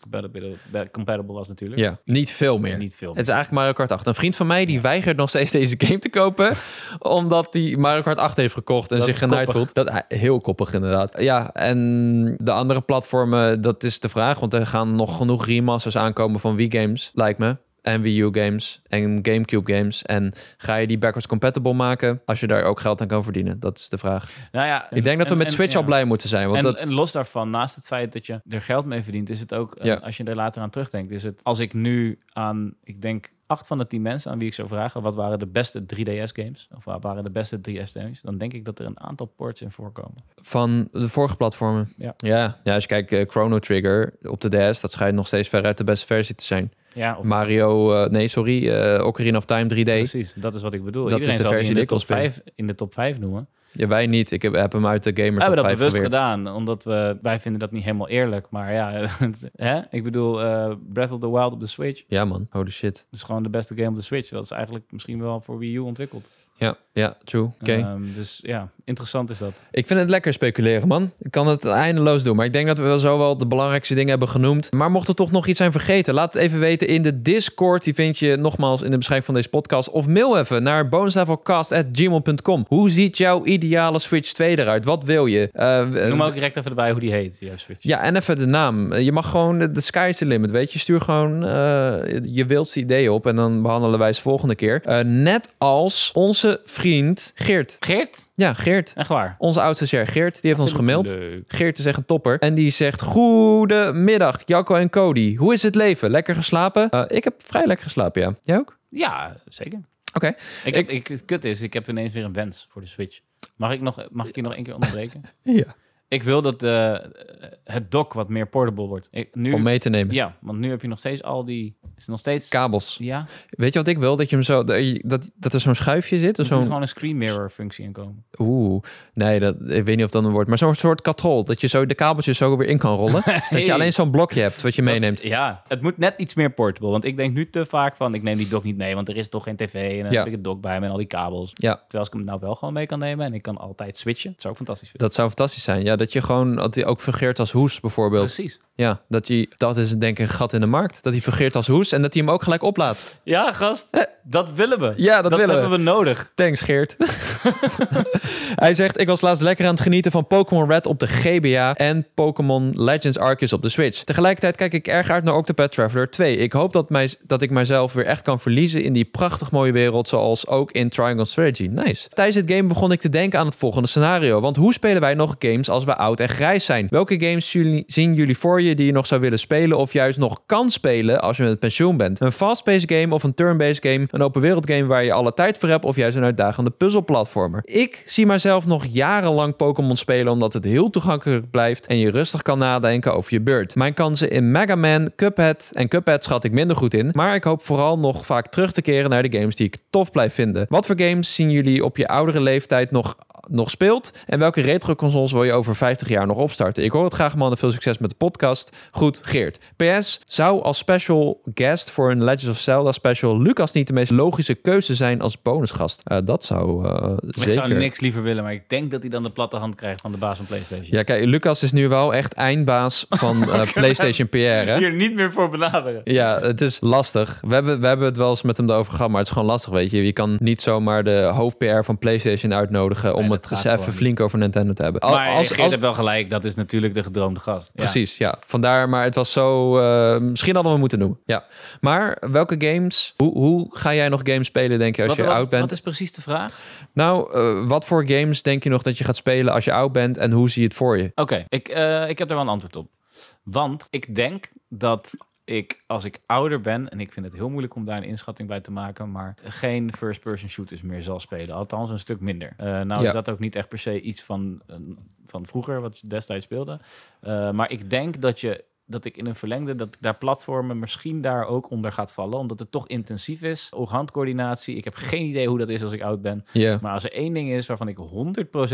compatible, was natuurlijk. Ja, niet veel meer. Niet veel. Het is eigenlijk Mario Kart 8. Een vriend van mij die weigert nog steeds deze game te kopen. omdat hij Mario Kart 8 heeft gekocht en Dat zich genaaid voelt. Dat, heel koppig inderdaad. Ja, en de andere platformen, dat is de vraag. Want er gaan nog genoeg remasters aankomen van Wii games, lijkt me. En Wii U games en GameCube games. En ga je die backwards compatible maken als je daar ook geld aan kan verdienen? Dat is de vraag. Nou ja, ik denk dat we en- met en- Switch ja. al blij moeten zijn. Want en, dat, en los daarvan, naast het feit dat je er geld mee verdient, is het ook, eh, Ja. als je er later aan terugdenkt, is het, als ik nu aan, ik denk, acht van de tien mensen aan wie ik zou vragen, wat waren de beste 3DS-games? Of wat waren de beste 3DS-games? Dan denk ik dat er een aantal ports in voorkomen. van de vorige platformen. Ja. ja, ja als je kijkt, eh, Chrono Trigger op de DS, dat schijnt nog steeds veruit de beste versie te zijn. Ja, of Mario, eh, nee, sorry, eh Ocarina of Time 3D. precies. Dat is wat ik bedoel. Dat Iedereen is de versie in die de, ik top wil spelen. 5, in de top 5 noemen. Ja, wij niet. Ik heb, heb hem uit de gamer We hebben dat 5 bewust geweerd. gedaan, omdat we, wij vinden dat niet helemaal eerlijk. Maar ja, hè? ik bedoel, eh, Breath of the Wild op de Switch. Ja man, holy shit. Dat is gewoon de beste game op de Switch. Dat is eigenlijk misschien wel voor Wii U ontwikkeld. Ja, ja, true. Oké. Ehm, dus ja, interessant is dat. Ik vind het lekker speculeren, man. Ik kan het eindeloos doen. Maar ik denk dat we wel zo wel de belangrijkste dingen hebben genoemd. Maar mocht er toch nog iets zijn vergeten, laat het even weten in de Discord. Die vind je nogmaals in de beschrijving van deze podcast. Of mail even naar bonuslevelcast.gmail.com. Hoe ziet jouw ideale Switch 2 eruit? Wat wil je? Eh, Noem maar ook direct even erbij hoe die heet, jouw Switch. Ja, en even de naam. Je mag gewoon, de sky is the limit, weet je. Stuur gewoon eh, je wildste ideeën op en dan behandelen wij ze volgende keer. Eh, net als onze vriend Geert. Geert? Ja, Geert. Echt waar? Onze oudste share Geert, die heeft ons gemaild. Geert is echt een topper. En die zegt, goedemiddag Jacco en Cody. Hoe is het leven? Lekker geslapen? Eh, ik heb vrij lekker geslapen, ja. Jij ook? Ja, zeker. Oké. Ik ik, het kut is, ik heb ineens weer een wens voor de Switch. Mag ik, nog, mag ik je nog één keer onderbreken? Ja. Ik wil dat eh, het dock wat meer portable wordt. Ik, nu, Om mee te nemen. Ja, want nu heb je nog steeds al die... Is nog steeds... Kabels. ja, Weet je wat ik wil? Dat je hem zo, dat, dat, er zo'n schuifje zit. er of moet Zo'n gewoon een screen mirror functie in komen. Oeh, nee, dat, ik weet niet of dat een woord, maar zo'n soort katrol. Dat je zo de kabeltjes zo weer in kan rollen. Dat je alleen zo'n blokje hebt wat je meeneemt. Ja, het moet net iets meer portable. Want ik denk nu te vaak van, ik neem die dock niet mee, want er is toch geen tv. En dan Ja. heb ik het dock bij me en al die kabels. Ja, Terwijl als ik hem nou wel gewoon mee kan nemen en ik kan altijd switchen. Dat zou ik fantastisch vinden. dat zou fantastisch zijn. Ja, dat je gewoon, dat hij ook fungeert als hoes bijvoorbeeld. Precies. Ja, dat, je, dat is denk ik een gat in de markt. Dat hij fungeert als hoes en dat hij hem ook gelijk oplaadt. Ja, gast. Dat willen we. Ja, dat, willen we. hebben we nodig. Thanks Geert. Hij zegt, ik was laatst lekker aan het genieten van Pokémon Red op de GBA en Pokémon Legends Arceus op de Switch. Tegelijkertijd kijk ik erg uit naar Octopath Traveler 2. Ik hoop dat, mij, dat ik mijzelf weer echt kan verliezen in die prachtig mooie wereld, zoals ook in Triangle Strategy. Nice. Tijdens het game begon ik te denken aan het volgende scenario. Want hoe spelen wij nog games als oud en grijs zijn? Welke games zien jullie voor je die je nog zou willen spelen of juist nog kan spelen als je met pensioen bent? Een fast-paced game of een turn-based game? Een open wereld game waar je alle tijd voor hebt of juist een uitdagende puzzelplatformer? Ik zie mijzelf nog jarenlang Pokémon spelen omdat het heel toegankelijk blijft en je rustig kan nadenken over je beurt. Mijn kansen in Mega Man, Cuphead en Cuphead schat ik minder goed in, maar ik hoop vooral nog vaak terug te keren naar de games die ik tof blijf vinden. Wat voor games zien jullie op je oudere leeftijd nog nog speelt en welke retro consoles wil je over 50 jaar nog opstarten? Ik hoor het graag man en veel succes met de podcast. Goed, Geert. PS, zou als special guest voor een Legends of Zelda special Lucas niet de meest logische keuze zijn als bonusgast? Eh, dat zou eh, Ik zeker. zou niks liever willen, maar ik denk dat hij dan de platte hand krijgt van de baas van PlayStation. Ja, kijk, Lucas is nu wel echt eindbaas van eh, PlayStation PR, hè? Hier niet meer voor benaderen. Ja, het is lastig. We hebben, we hebben het wel eens met hem erover gehad, maar het is gewoon lastig, weet je. Je kan niet zomaar de hoofd-PR van PlayStation uitnodigen om Het eens even flink over Nintendo te hebben. Al- Maar als, Geert als, heeft wel gelijk, dat is natuurlijk de gedroomde gast. Ja. Precies, ja. Vandaar, maar het was zo... eh, misschien hadden we moeten noemen, ja. Maar welke games... Hoe, hoe ga jij nog games spelen, denk je, als Wat, je wat, oud bent? wat is precies de vraag? Nou, eh, wat voor games denk je nog dat je gaat spelen als je oud bent en hoe zie je het voor je? Oké, ik, eh, ik heb er wel een antwoord op. Want ik denk dat ik, als ik ouder ben, en ik vind het heel moeilijk om daar een inschatting bij te maken, maar geen first-person shooters meer zal spelen. Althans, een stuk minder. Eh, nou Ja. is dat ook niet echt per se iets van, eh, van vroeger, wat je destijds speelde. Eh, maar ik denk dat je dat ik in een verlengde, dat daar platformen misschien daar ook onder gaat vallen. Omdat het toch intensief is. Oog-handcoördinatie. Ik heb geen idee hoe dat is als ik oud ben. Maar als er één ding is waarvan ik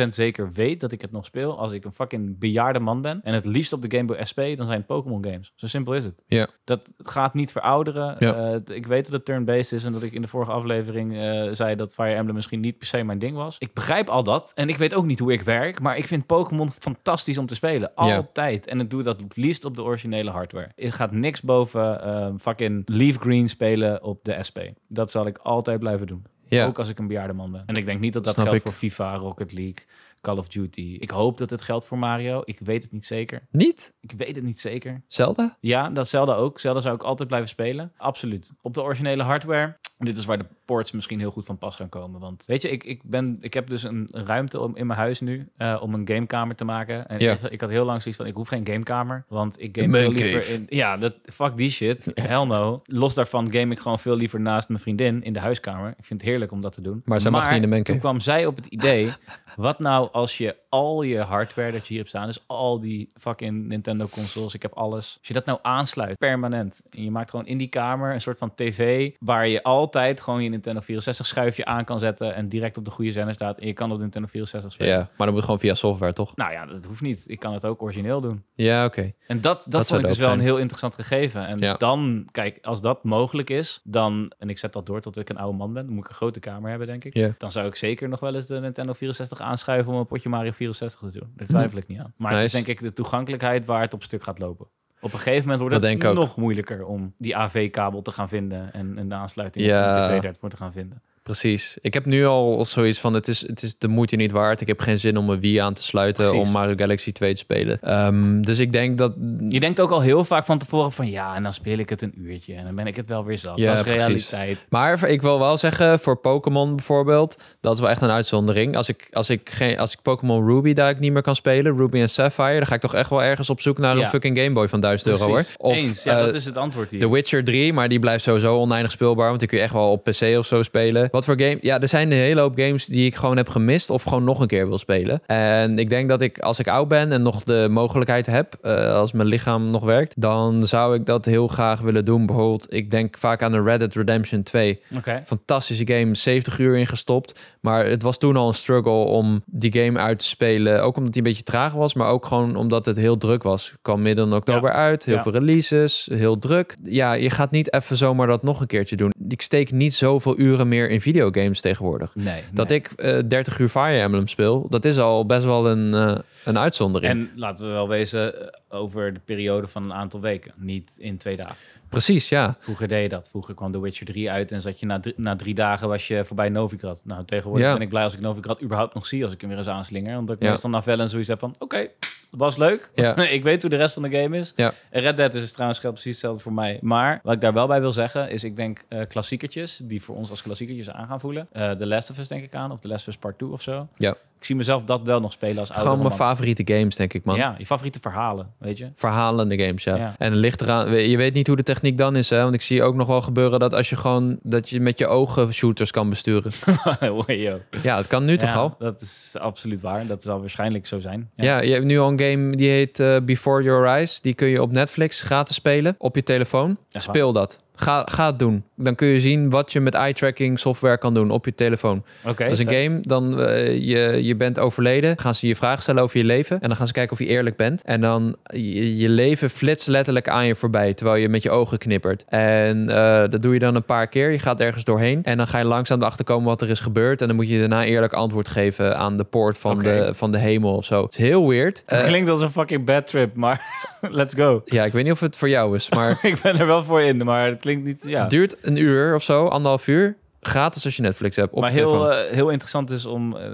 100% zeker weet dat ik het nog speel, als ik een fucking bejaarde man ben en het liefst op de Game Boy SP, dan zijn het Pokémon games. Zo simpel is het. Dat gaat niet verouderen. Eh, ik weet dat het turn-based is en dat ik in de vorige aflevering eh, zei dat Fire Emblem misschien niet per se mijn ding was. Ik begrijp al dat en ik weet ook niet hoe ik werk, maar ik vind Pokémon fantastisch om te spelen. Altijd. En het doe dat het liefst op de originele hardware. Er gaat niks boven eh, fucking Leaf Green spelen op de SP. Dat zal ik altijd blijven doen. ja. Ook als ik een bejaarde man ben. En ik denk niet dat dat Snap geldt ik. voor FIFA, Rocket League, Call of Duty. Ik hoop dat het geldt voor Mario. Ik weet het niet zeker. Niet? Ik weet het niet zeker. Zelda? Ja, dat Zelda ook. Zelda zou ik altijd blijven spelen. Absoluut. Op de originele hardware. Dit is waar de ports misschien heel goed van pas gaan komen. Want weet je, ik, ik, ben, ik heb dus een ruimte om, in mijn huis nu uh, om een gamekamer te maken. En Ja. ik, ik had heel lang zoiets van, ik hoef geen gamekamer. Want ik game veel liever cave. in... Ja, dat, fuck die shit. Hell no. Los daarvan game ik gewoon veel liever naast mijn vriendin in de huiskamer. Ik vind het heerlijk om dat te doen. Maar zij mag niet in de man toen kwam zij op het idee, wat nou als je al je hardware dat je hier hebt staan, dus al die fucking Nintendo consoles, ik heb alles. Als je dat nou aansluit, permanent, en je maakt gewoon in die kamer een soort van tv, waar je altijd gewoon je Nintendo 64 schuifje aan kan zetten en direct op de goede zender staat en je kan op Nintendo 64 spelen. Ja, maar dat moet gewoon via software, toch? Nou ja, dat hoeft niet. Ik kan het ook origineel doen. Ja, oké. En dat, dat, zou vond ik dus wel een heel interessant gegeven. En Ja. dan, kijk, als dat mogelijk is, dan, en ik zet dat door tot ik een oude man ben, dan moet ik een grote kamer hebben, denk ik. Ja. Dan zou ik zeker nog wel eens de Nintendo 64 aanschuiven om een potje Mario 64 te doen. Daar twijfel ik niet aan. Maar het is Nice. denk ik de toegankelijkheid waar het op stuk gaat lopen. Op een gegeven moment wordt Dat het denk nog moeilijker om die AV-kabel te gaan vinden en, en de aansluiting Ja. op de tv daarvoor te gaan vinden. Precies. Ik heb nu al zoiets van, het is, het is de moeite niet waard. Ik heb geen zin om mijn Wii aan te sluiten Precies. om Mario Galaxy 2 te spelen. Ehm, dus ik denk dat... Je denkt ook al heel vaak van tevoren van ja, en dan speel ik het een uurtje en dan ben ik het wel weer zat. Ja, dat is precies. realiteit. Maar ik wil wel zeggen, voor Pokémon bijvoorbeeld, dat is wel echt een uitzondering. Als ik, als ik, geen, als ik Pokémon Ruby daar ik niet meer kan spelen, Ruby en Sapphire, dan ga ik toch echt wel ergens op zoek naar een Ja. fucking Game Boy van 1000 euro hoor. Precies. Of Eens, ja, eh, dat is het antwoord hier. The Witcher 3, maar die blijft sowieso oneindig speelbaar, want die kun je echt wel op PC of zo spelen. Wat voor game? Ja, er zijn een hele hoop games die ik gewoon heb gemist of gewoon nog een keer wil spelen. En ik denk dat ik, als ik oud ben en nog de mogelijkheid heb, eh, als mijn lichaam nog werkt, dan zou ik dat heel graag willen doen. Bijvoorbeeld, ik denk vaak aan de Red Dead Redemption 2. Oké. Fantastische game, 70 uur in gestopt. Maar het was toen al een struggle om die game uit te spelen. Ook omdat hij een beetje traag was, maar ook gewoon omdat het heel druk was. Kwam midden oktober uit, heel Ja. veel releases, heel druk. Ja, je gaat niet even zomaar dat nog een keertje doen. Ik steek niet zoveel uren meer in videogames tegenwoordig. Nee. Dat nee. ik eh 30 uur Fire Emblem speel, dat is al best wel een, eh, een uitzondering. En laten we wel wezen eh, over de periode van een aantal weken. Niet in twee dagen. Precies, ja. Vroeger deed je dat. Vroeger kwam The Witcher 3 uit en zat je na, drie- na drie dagen was je voorbij Novigrad. Nou, tegenwoordig Ja. ben ik blij als ik Novigrad überhaupt nog zie als ik hem weer eens aanslinger. Omdat ik Ja. meestal na Vellen zoiets heb van, oké, was leuk. Ja. ik weet hoe de rest van de game is. Ja. En Red Dead is dus trouwens geldt precies hetzelfde voor mij. Maar wat ik daar wel bij wil zeggen is, ik denk eh klassiekertjes die voor ons als klassiekertjes aan gaan voelen. Eh The Last of Us denk ik aan, of The Last of Us Part 2 of zo. Ja. Ik zie mezelf dat wel nog spelen als oude Gewoon mijn man. favoriete games, denk ik, man. Ja, je favoriete verhalen, weet je? verhalende games, ja. Ja. En het ligt eraan, je weet niet hoe de techniek dan is, hè? Want ik zie ook nog wel gebeuren dat als je gewoon dat je met je ogen shooters kan besturen. Wayo. Ja, het kan nu toch al? Dat is absoluut waar. Dat zal waarschijnlijk zo zijn. Ja. je hebt nu al een game die heet eh, Before Your Eyes. Die kun je op Netflix gratis spelen op je telefoon. Speel dat. Ga, ga het doen. Dan kun je zien wat je met eye-tracking software kan doen op je telefoon. Oké. dat is een vet. game, dan eh, je, je bent overleden. Gaan ze je vragen stellen over je leven. En dan gaan ze kijken of je eerlijk bent. En dan je, je leven flitst letterlijk aan je voorbij. Terwijl je met je ogen knippert. En eh, dat doe je dan een paar keer. Je gaat ergens doorheen. En dan ga je langzaam erachter komen wat er is gebeurd. En dan moet je daarna eerlijk antwoord geven aan de poort van, de, van de hemel of zo. Het is heel weird. Het Eh, klinkt als een fucking bad trip, maar let's go. ja, ik weet niet of het voor jou is. Maar ik ben er wel voor in, maar het klinkt niet... Ja. het duurt een uur of zo. Anderhalf uur. Gratis als je Netflix hebt. Op maar heel, eh, heel interessant is om... eh,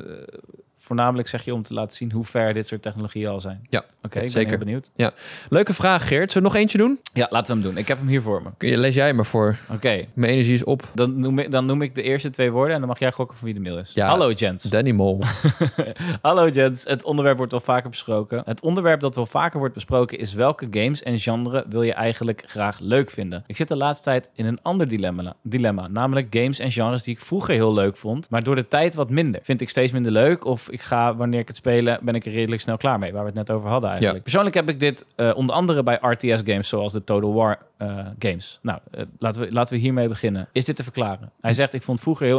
voornamelijk zeg je om te laten zien hoe ver dit soort technologieën al zijn. Ja, Oké, zeker. benieuwd. Leuke vraag, Geert. Zullen we nog eentje doen? Ja, laten we hem doen. Ik heb hem hier voor me. Kun je- Lees jij maar voor. Oké, Mijn energie is op. dan, noem ik, dan noem ik de eerste twee woorden en dan mag jij gokken van wie de mail is. Ja. Hallo, gents. Danny Mol. Hallo Jens, het onderwerp wordt wel vaker besproken. Het onderwerp dat wel vaker wordt besproken is welke games en genre wil je eigenlijk graag leuk vinden? Ik zit de laatste tijd in een ander dilemma, dilemma, namelijk games en genres die ik vroeger heel leuk vond, maar door de tijd wat minder. Vind ik steeds minder leuk of ik ga, wanneer ik het spelen, ben ik er redelijk snel klaar mee, waar we het net over hadden eigenlijk. Ja. Persoonlijk heb ik dit eh, onder andere bij RTS games zoals de Total War eh, games. Nou, eh, laten, we, laten we hiermee beginnen. Is dit te verklaren? Hij zegt, ik vond vroeger heel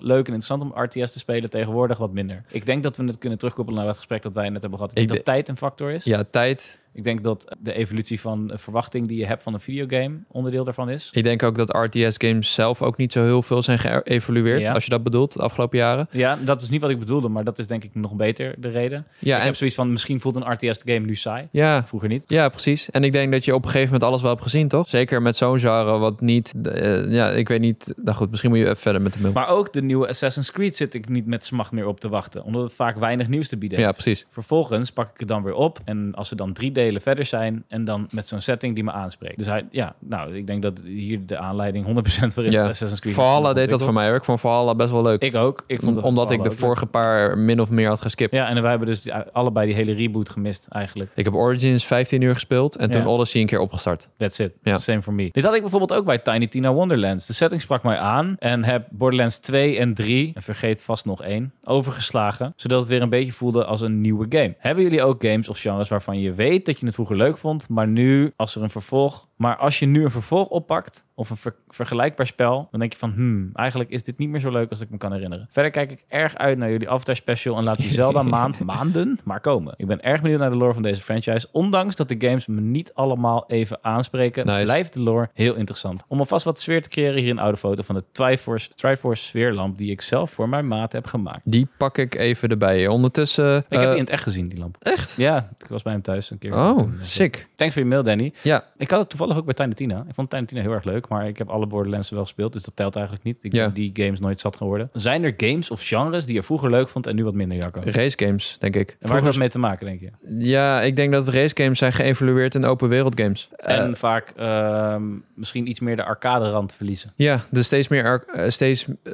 leuk en interessant om RTS te spelen, tegenwoordig wat minder. Ik denk dat we het kunnen terugkoppelen naar het gesprek dat wij net hebben gehad. Ik denk Ik dat tijd een factor is. Ja, tijd. Ik denk dat de evolutie van de verwachting die je hebt van een videogame onderdeel daarvan is. Ik denk ook dat RTS-games zelf ook niet zo heel veel zijn geëvolueerd, Ja. als je dat bedoelt, de afgelopen jaren. Ja, dat is niet wat ik bedoelde, maar dat is denk ik nog beter de reden. Ja, ik en, heb zoiets van, misschien voelt een RTS-game nu saai. ja, Vroeger niet. ja, precies. En ik denk dat je op een gegeven moment alles wel hebt gezien, toch? Zeker met zo'n genre, wat niet... eh, ja, ik weet niet... Nou goed, misschien moet je even verder met de mail. Maar ook de nieuwe Assassin's Creed zit ik niet met smacht meer op te wachten. Omdat het vaak weinig nieuws te bieden Ja, heeft. precies. Vervolgens pak ik het dan weer op. En als we dan drie delen verder zijn. En dan met zo'n setting die me aanspreekt. Dus hij, ja, nou, ik denk dat hier de aanleiding 100% voor is. Ja. Assassin's Creed. Valhalla deed dat voor mij hoor. Ik vond Valhalla best wel leuk. Ik ook. Ik vond omdat ik de ook vorige paar min of meer had geskipt. Ja, en wij hebben dus allebei die hele reboot gemist eigenlijk. Ik heb Origins 15 uur gespeeld en toen Ja. Odyssey een keer opgestart. That's it. Ja. Same for me. Dit had ik bijvoorbeeld ook bij Tiny Tina Wonderlands. De setting sprak mij aan en heb Borderlands 2 en 3, en vergeet vast nog één, overgeslagen. Zodat het weer een beetje voelde als een nieuwe game. Hebben jullie ook games of genres waarvan je weet dat je het vroeger leuk vond, maar nu als er een vervolg... Maar als je nu een vervolg oppakt of een ver- vergelijkbaar spel, dan denk je van, hmm, eigenlijk is dit niet meer zo leuk als ik me kan herinneren. Verder kijk ik erg uit naar jullie Avatar special en laat die Zelda maand, maanden maar komen. Ik ben erg benieuwd naar de lore van deze franchise. Ondanks dat de games me niet allemaal even aanspreken, Nice. blijft de lore heel interessant. Om alvast wat sfeer te creëren, hier een oude foto van de Triforce, Triforce sfeerlamp die ik zelf voor mijn maat heb gemaakt. Die pak ik even erbij. Ondertussen... Ik heb eh, die in het echt gezien, die lamp. Echt? Ja, ik was bij hem thuis een keer. Oh, sick. Thanks voor je mail, Danny. Ja, Ik had het toevallig ook bij Tiny Tina. Ik vond Tiny Tina heel erg leuk, maar ik heb alle Borderlands wel gespeeld, dus dat telt eigenlijk niet. Ik Ja. ben die games nooit zat geworden. Zijn er games of genres die je vroeger leuk vond en nu wat minder, Jacco? Race games, denk ik. waar heeft Vroeger dat mee te maken, denk je? Ja, ik denk dat race games zijn geëvolueerd in open wereld games. En Eh, vaak ehm, misschien iets meer de arcade rand verliezen. ja, dus steeds meer, eh, steeds eh,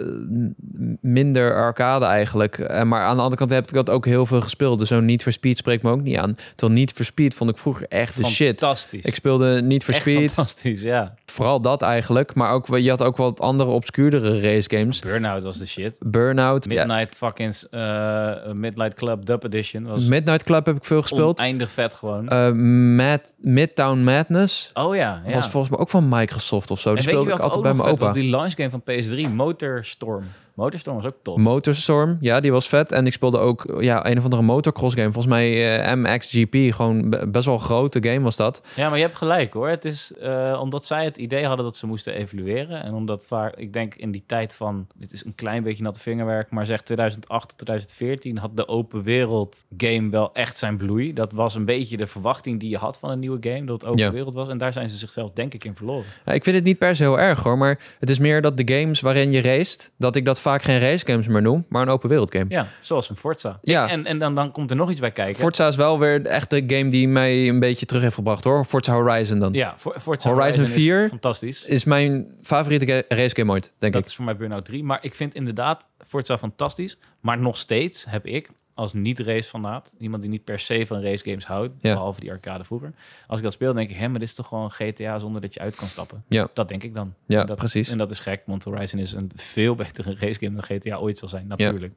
minder arcade eigenlijk. Maar aan de andere kant heb ik dat ook heel veel gespeeld. Dus zo'n Need for Speed spreekt me ook niet aan. Terwijl Need for Speed vond ik vroeger echt de shit. Fantastisch. Ik speelde Need for Speed, fantastisch, ja. vooral dat eigenlijk. Maar ook, je had ook wat andere obscuurdere race games. Burnout was de shit. Burnout, ja. Midnight fucking eh, Midnight Club Dub Edition was Midnight Club heb ik veel gespeeld. oneindig vet gewoon. Eh, Mad, Midtown Madness oh ja, ja. was volgens mij ook van Microsoft of zo. Die speelde ik altijd bij mijn opa. was? Die launch game van PS3, Motorstorm. Motorstorm was ook tof. Motorstorm, ja, die was vet. En ik speelde ook ja, een of andere motocross game. Volgens mij eh, MXGP, gewoon be- best wel een grote game was dat. Ja, maar je hebt gelijk hoor. Het is eh, omdat zij het idee hadden dat ze moesten evalueren. En omdat vaak, ik denk in die tijd van, dit is een klein beetje natte vingerwerk, maar zeg 2008 tot 2014 had de open wereld game wel echt zijn bloei. Dat was een beetje de verwachting die je had van een nieuwe game, dat het open Ja. wereld was. En daar zijn ze zichzelf denk ik in verloren. Ja, ik vind het niet per se heel erg hoor, maar het is meer dat de games waarin je raced, dat ik dat vaak geen race games meer noem, maar een open wereld game. Ja, zoals een Forza. Ja. En, en dan, dan komt er nog iets bij kijken. Forza is wel weer echt de game die mij een beetje terug heeft gebracht hoor. Forza Horizon dan. ja, For- Forza Horizon is 4 fantastisch. Is mijn favoriete ga- race game ooit, denk dat ik. is voor mij Burnout 3. Maar ik vind inderdaad Forza fantastisch. Maar nog steeds heb ik als niet-race-fanaat, iemand die niet per se van racegames houdt, Ja. behalve die arcade vroeger. Als ik dat speel, denk ik, hè, maar dit is toch gewoon GTA zonder dat je uit kan stappen. Ja. Dat denk ik dan. Ja, En dat, precies. En dat is gek, want Horizon is een veel betere racegame dan GTA ooit zal zijn, natuurlijk.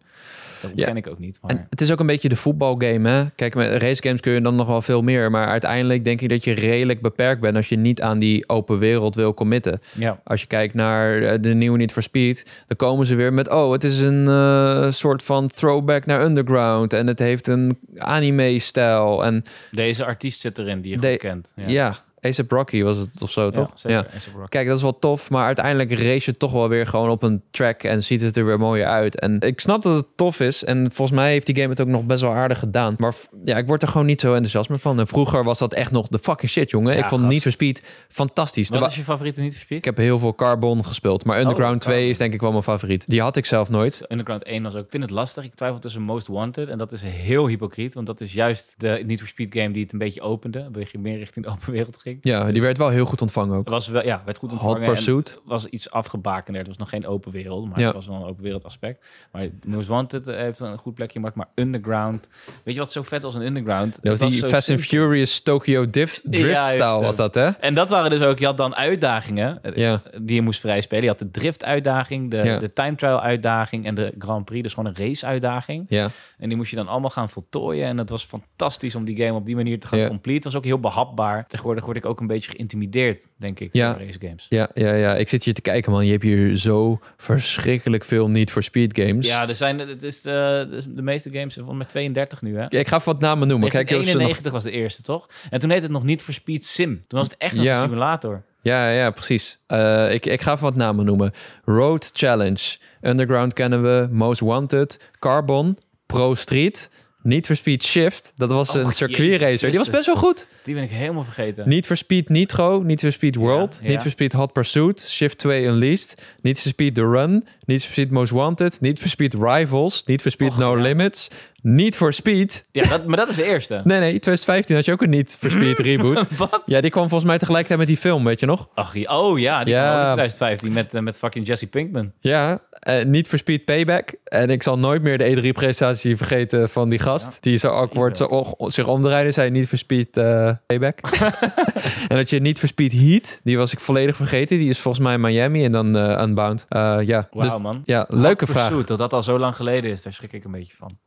Dat ontken ik ook niet. Maar En het is ook een beetje de voetbalgame, hè? Kijk, met racegames kun je dan nog wel veel meer. Maar uiteindelijk denk ik dat je redelijk beperkt bent als je niet aan die open wereld wil committen. ja, Als je kijkt naar eh, de nieuwe Need for Speed, dan komen ze weer met... oh, het is een eh, soort van throwback naar Underground... en het heeft een anime-stijl. En deze artiest zit erin die je De- goed kent. Ja, ja, Ace Rocky was het of zo, toch? zeker. Rocky. Kijk, dat is wel tof, maar uiteindelijk race je toch wel weer gewoon op een track en ziet het er weer mooier uit. En ik snap dat het tof is en volgens mij heeft die game het ook nog best wel aardig gedaan. Maar ja, ik word er gewoon niet zo enthousiast meer van. En vroeger was dat echt nog de fucking shit, jongen. Ja, ik vond gast. Need for Speed fantastisch. Wat wa- is je favoriete niet verspeed? ik heb heel veel Carbon gespeeld, maar Underground Oh, 2 Carbon. is denk ik wel mijn favoriet. Die had ik zelf nooit. Underground 1 was ook. Ik vind het lastig. Ik twijfel tussen Most Wanted. En dat is heel hypocriet. Want dat is juist de Need for Speed game die het een beetje opende. Een beetje meer richting de open wereld ging. Ja, die werd wel heel goed ontvangen ook. Was wel, ja, werd goed Hot ontvangen. en Pursuit. was iets afgebakender. Het was nog geen open wereld, maar Ja. het was wel een open wereld aspect. Maar Most Wanted eh, heeft een goed plekje gemaakt. Maar Underground, weet je wat zo vet was in Underground? Dat was die Fast and. Furious Tokyo Drift style ja. was dat, hè? En dat waren dus ook, je had dan uitdagingen eh, Ja. die je moest vrijspelen. Je had de drift uitdaging, de, de time trial uitdaging en de Grand Prix. Dus gewoon een race uitdaging. Ja. En die moest je dan allemaal gaan voltooien. En het was fantastisch om die game op die manier te gaan complete. Het was ook heel behapbaar. Tegenwoordig word ik ook een beetje geïntimideerd, denk ik, Ja. door race games. Ja, ja, ja. Ik zit hier te kijken, man. Je hebt hier zo verschrikkelijk veel niet voor speed games. Ja, er zijn, het is de, de, de meeste games van met 32 nu, hè? Ik ga even wat namen noemen. Kijk of ze nog... 1991 was de eerste, toch? En toen heette het nog niet voor Speed Sim. Toen was het echt nog Ja. een simulator. Ja, ja, precies. Eh, ik, ik ga even wat namen noemen. Road Challenge. Underground kennen we. Most Wanted. Carbon. Pro Street. Need for Speed Shift. Dat was Oh, een circuit racer. Die was best wel goed. Die ben ik helemaal vergeten. Need for Speed Nitro. Need for Speed World. ja. Need for Speed Hot Pursuit. Shift 2 Unleashed. Need for Speed The Run. Need for Speed Most Wanted. Need for Speed Rivals. Need for Speed Och, No ja. Limits. Need for Speed. Ja, dat, maar dat is de eerste. Nee, nee. 2015 had je ook een Need for Speed reboot. Wat? Ja, die kwam volgens mij tegelijkertijd met die film, weet je nog? Ach, oh ja, die Ja. kwam ook in 2015 met, eh, met fucking Jesse Pinkman. Ja, eh, niet voor Speed Payback. En ik zal nooit meer de E3-presentatie vergeten van die gast. Die zo awkward zo zich omdraaide. Zei niet voor Speed eh, Payback. en dat je niet voor Speed Heat. Die was ik volledig vergeten. Die is volgens mij in Miami en dan Unbound. Ja, Wauw, dus, man. ja, leuke Hot vraag. Pursuit, dat dat al zo lang geleden is, daar schrik ik een beetje van.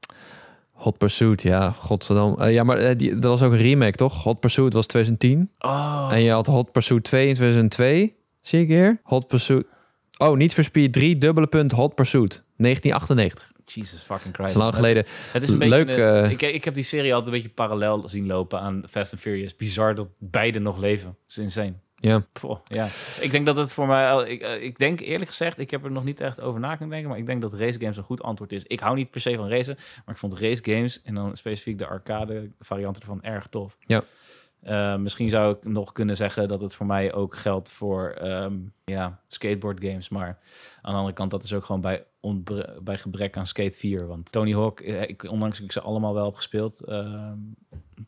Hot Pursuit, ja, godzijdank. Eh, ja, maar eh, die, dat was ook een remake, toch? Hot Pursuit was 2010. Oh, En je had Hot Pursuit 2 in 2002. Zie ik hier? Hot Pursuit... Oh, niet voor Speed 3, dubbele punt Hot Pursuit. 1998. Jesus fucking Christ. is lang geleden. Het is een beetje Leuk, een- eh, ik, ik heb die serie altijd een beetje parallel zien lopen aan Fast and Furious. Bizar dat beide nog leven. Dat is insane. Ja. Poh, ja. Ik denk dat het voor mij... Ik, eh, ik denk eerlijk gezegd, ik heb er nog niet echt over na kunnen denken, maar ik denk dat race games een goed antwoord is. Ik hou niet per se van racen, maar ik vond race games en dan specifiek de arcade varianten ervan erg tof. Ja. Eh, misschien zou ik nog kunnen zeggen dat het voor mij ook geldt voor ehm, ja, skateboard games. Maar aan de andere kant, dat is ook gewoon bij, bij gebrek aan Skate 4. Want Tony Hawk, eh, ik, ondanks dat ik ze allemaal wel heb gespeeld, ehm,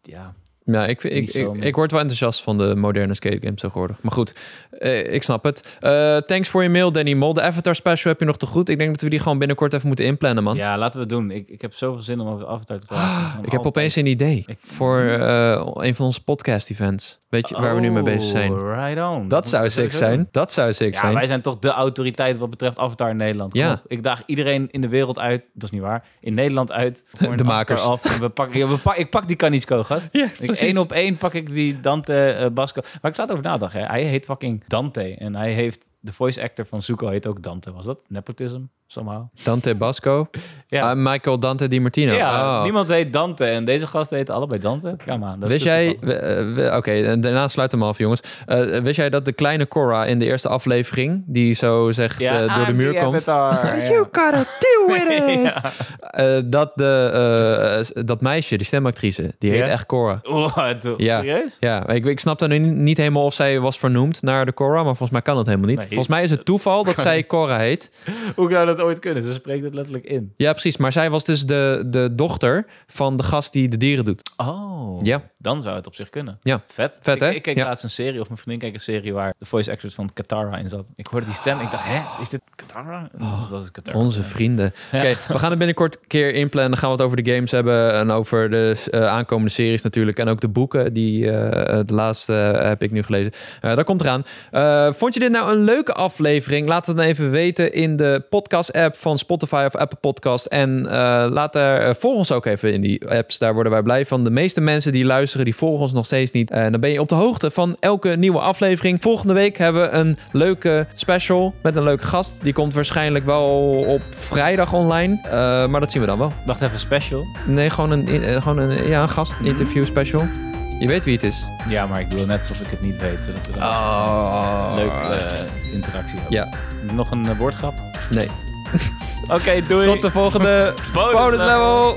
ja, Ja, ik, ik, ik, word wel enthousiast van de moderne skate games tegenwoordig. Maar goed, eh, ik snap het. Eh, thanks voor je mail, Danny Mol. De Avatar special heb je nog te goed. Ik denk dat we die gewoon binnenkort even moeten inplannen, man. ja, laten we het doen. Ik, ik heb zoveel zin om over Avatar te praten. ik heb opeens een idee voor eh, een van onze podcast-events. Weet je waar we nu mee bezig zijn? Oh, Right on. Dat zou sick doen. zijn. Dat zou sick Ja, zijn. wij zijn toch de autoriteit wat betreft Avatar in Nederland. Kom Ja. op. Ik daag iedereen in de wereld uit. Dat is niet waar. In Nederland uit. voor De makers. Af. We pakken, ja, we pak, ik pak die Kanitsko, gast. Ja, Ik. Één op één pak ik die Dante eh, Basco. Maar ik sta erover nadenken. Hè. Hij heet fucking Dante. En hij heeft... De voice actor van Zuko heet ook Dante. Was dat nepotism? Somehow. Dante Basco. Ja. Ah, Michael Dante Di Martino. ja, Oh. niemand heet Dante. En deze gasten heten allebei Dante. Dat is Wist jij... we- Oké, en daarna sluit hem af, jongens. Eh, wist jij dat de kleine Cora in de eerste aflevering... die zo zegt eh, door de muur komt... Avatar. Ja. You gotta deal with it! Ja. Eh, dat, de, eh, dat meisje, die stemactrice, die heet echt Cora. What? Ja. Serieus? Ja, ik, ik snap dan nu niet helemaal of zij was vernoemd naar de Cora, maar volgens mij kan dat helemaal niet. Nee. volgens mij is het toeval dat zij Cora heet. Hoe zou dat ooit kunnen? Ze spreekt het letterlijk in. Ja, precies. Maar zij was dus de, de dochter van de gast die de dieren doet. Oh. Ja. Dan zou het op zich kunnen. Ja. Vet. Vet, ik, hè? Ik keek Ja. laatst een serie, of mijn vriendin keek een serie waar de voice actress van Katara in zat. Ik hoorde die stem. Ik dacht, hè, is dit Katara? Oh, dat was Katara. Onze vrienden. Oké, we gaan het binnenkort een keer inplannen. Dan gaan we het over de games hebben en over de eh, aankomende series natuurlijk. En ook de boeken, die eh, de laatste eh, heb ik nu gelezen. Dat komt eraan. Vond je dit nou een leuke aflevering? Laat het dan even weten in de podcast-app van Spotify of Apple Podcast. En laat eh, volg ons ook even in die apps. Daar worden wij blij van. De meeste mensen die luisteren, die volgen ons nog steeds niet. En dan ben je op de hoogte van elke nieuwe aflevering. Volgende week hebben we een leuke special met een leuke gast. Die komt waarschijnlijk wel op vrijdag online. Eh, maar dat zien we dan wel. Wacht even, special. Nee, gewoon een, eh, gewoon een, ja, een gast interview special. Je weet wie het is. Ja, maar ik bedoel net alsof ik het niet weet. Zodat we dan Oh. leuk eh, interactie hebben. Ja, Nog een woordgrap? nee. Oké, doei. Tot de volgende Bonus bonus level. level.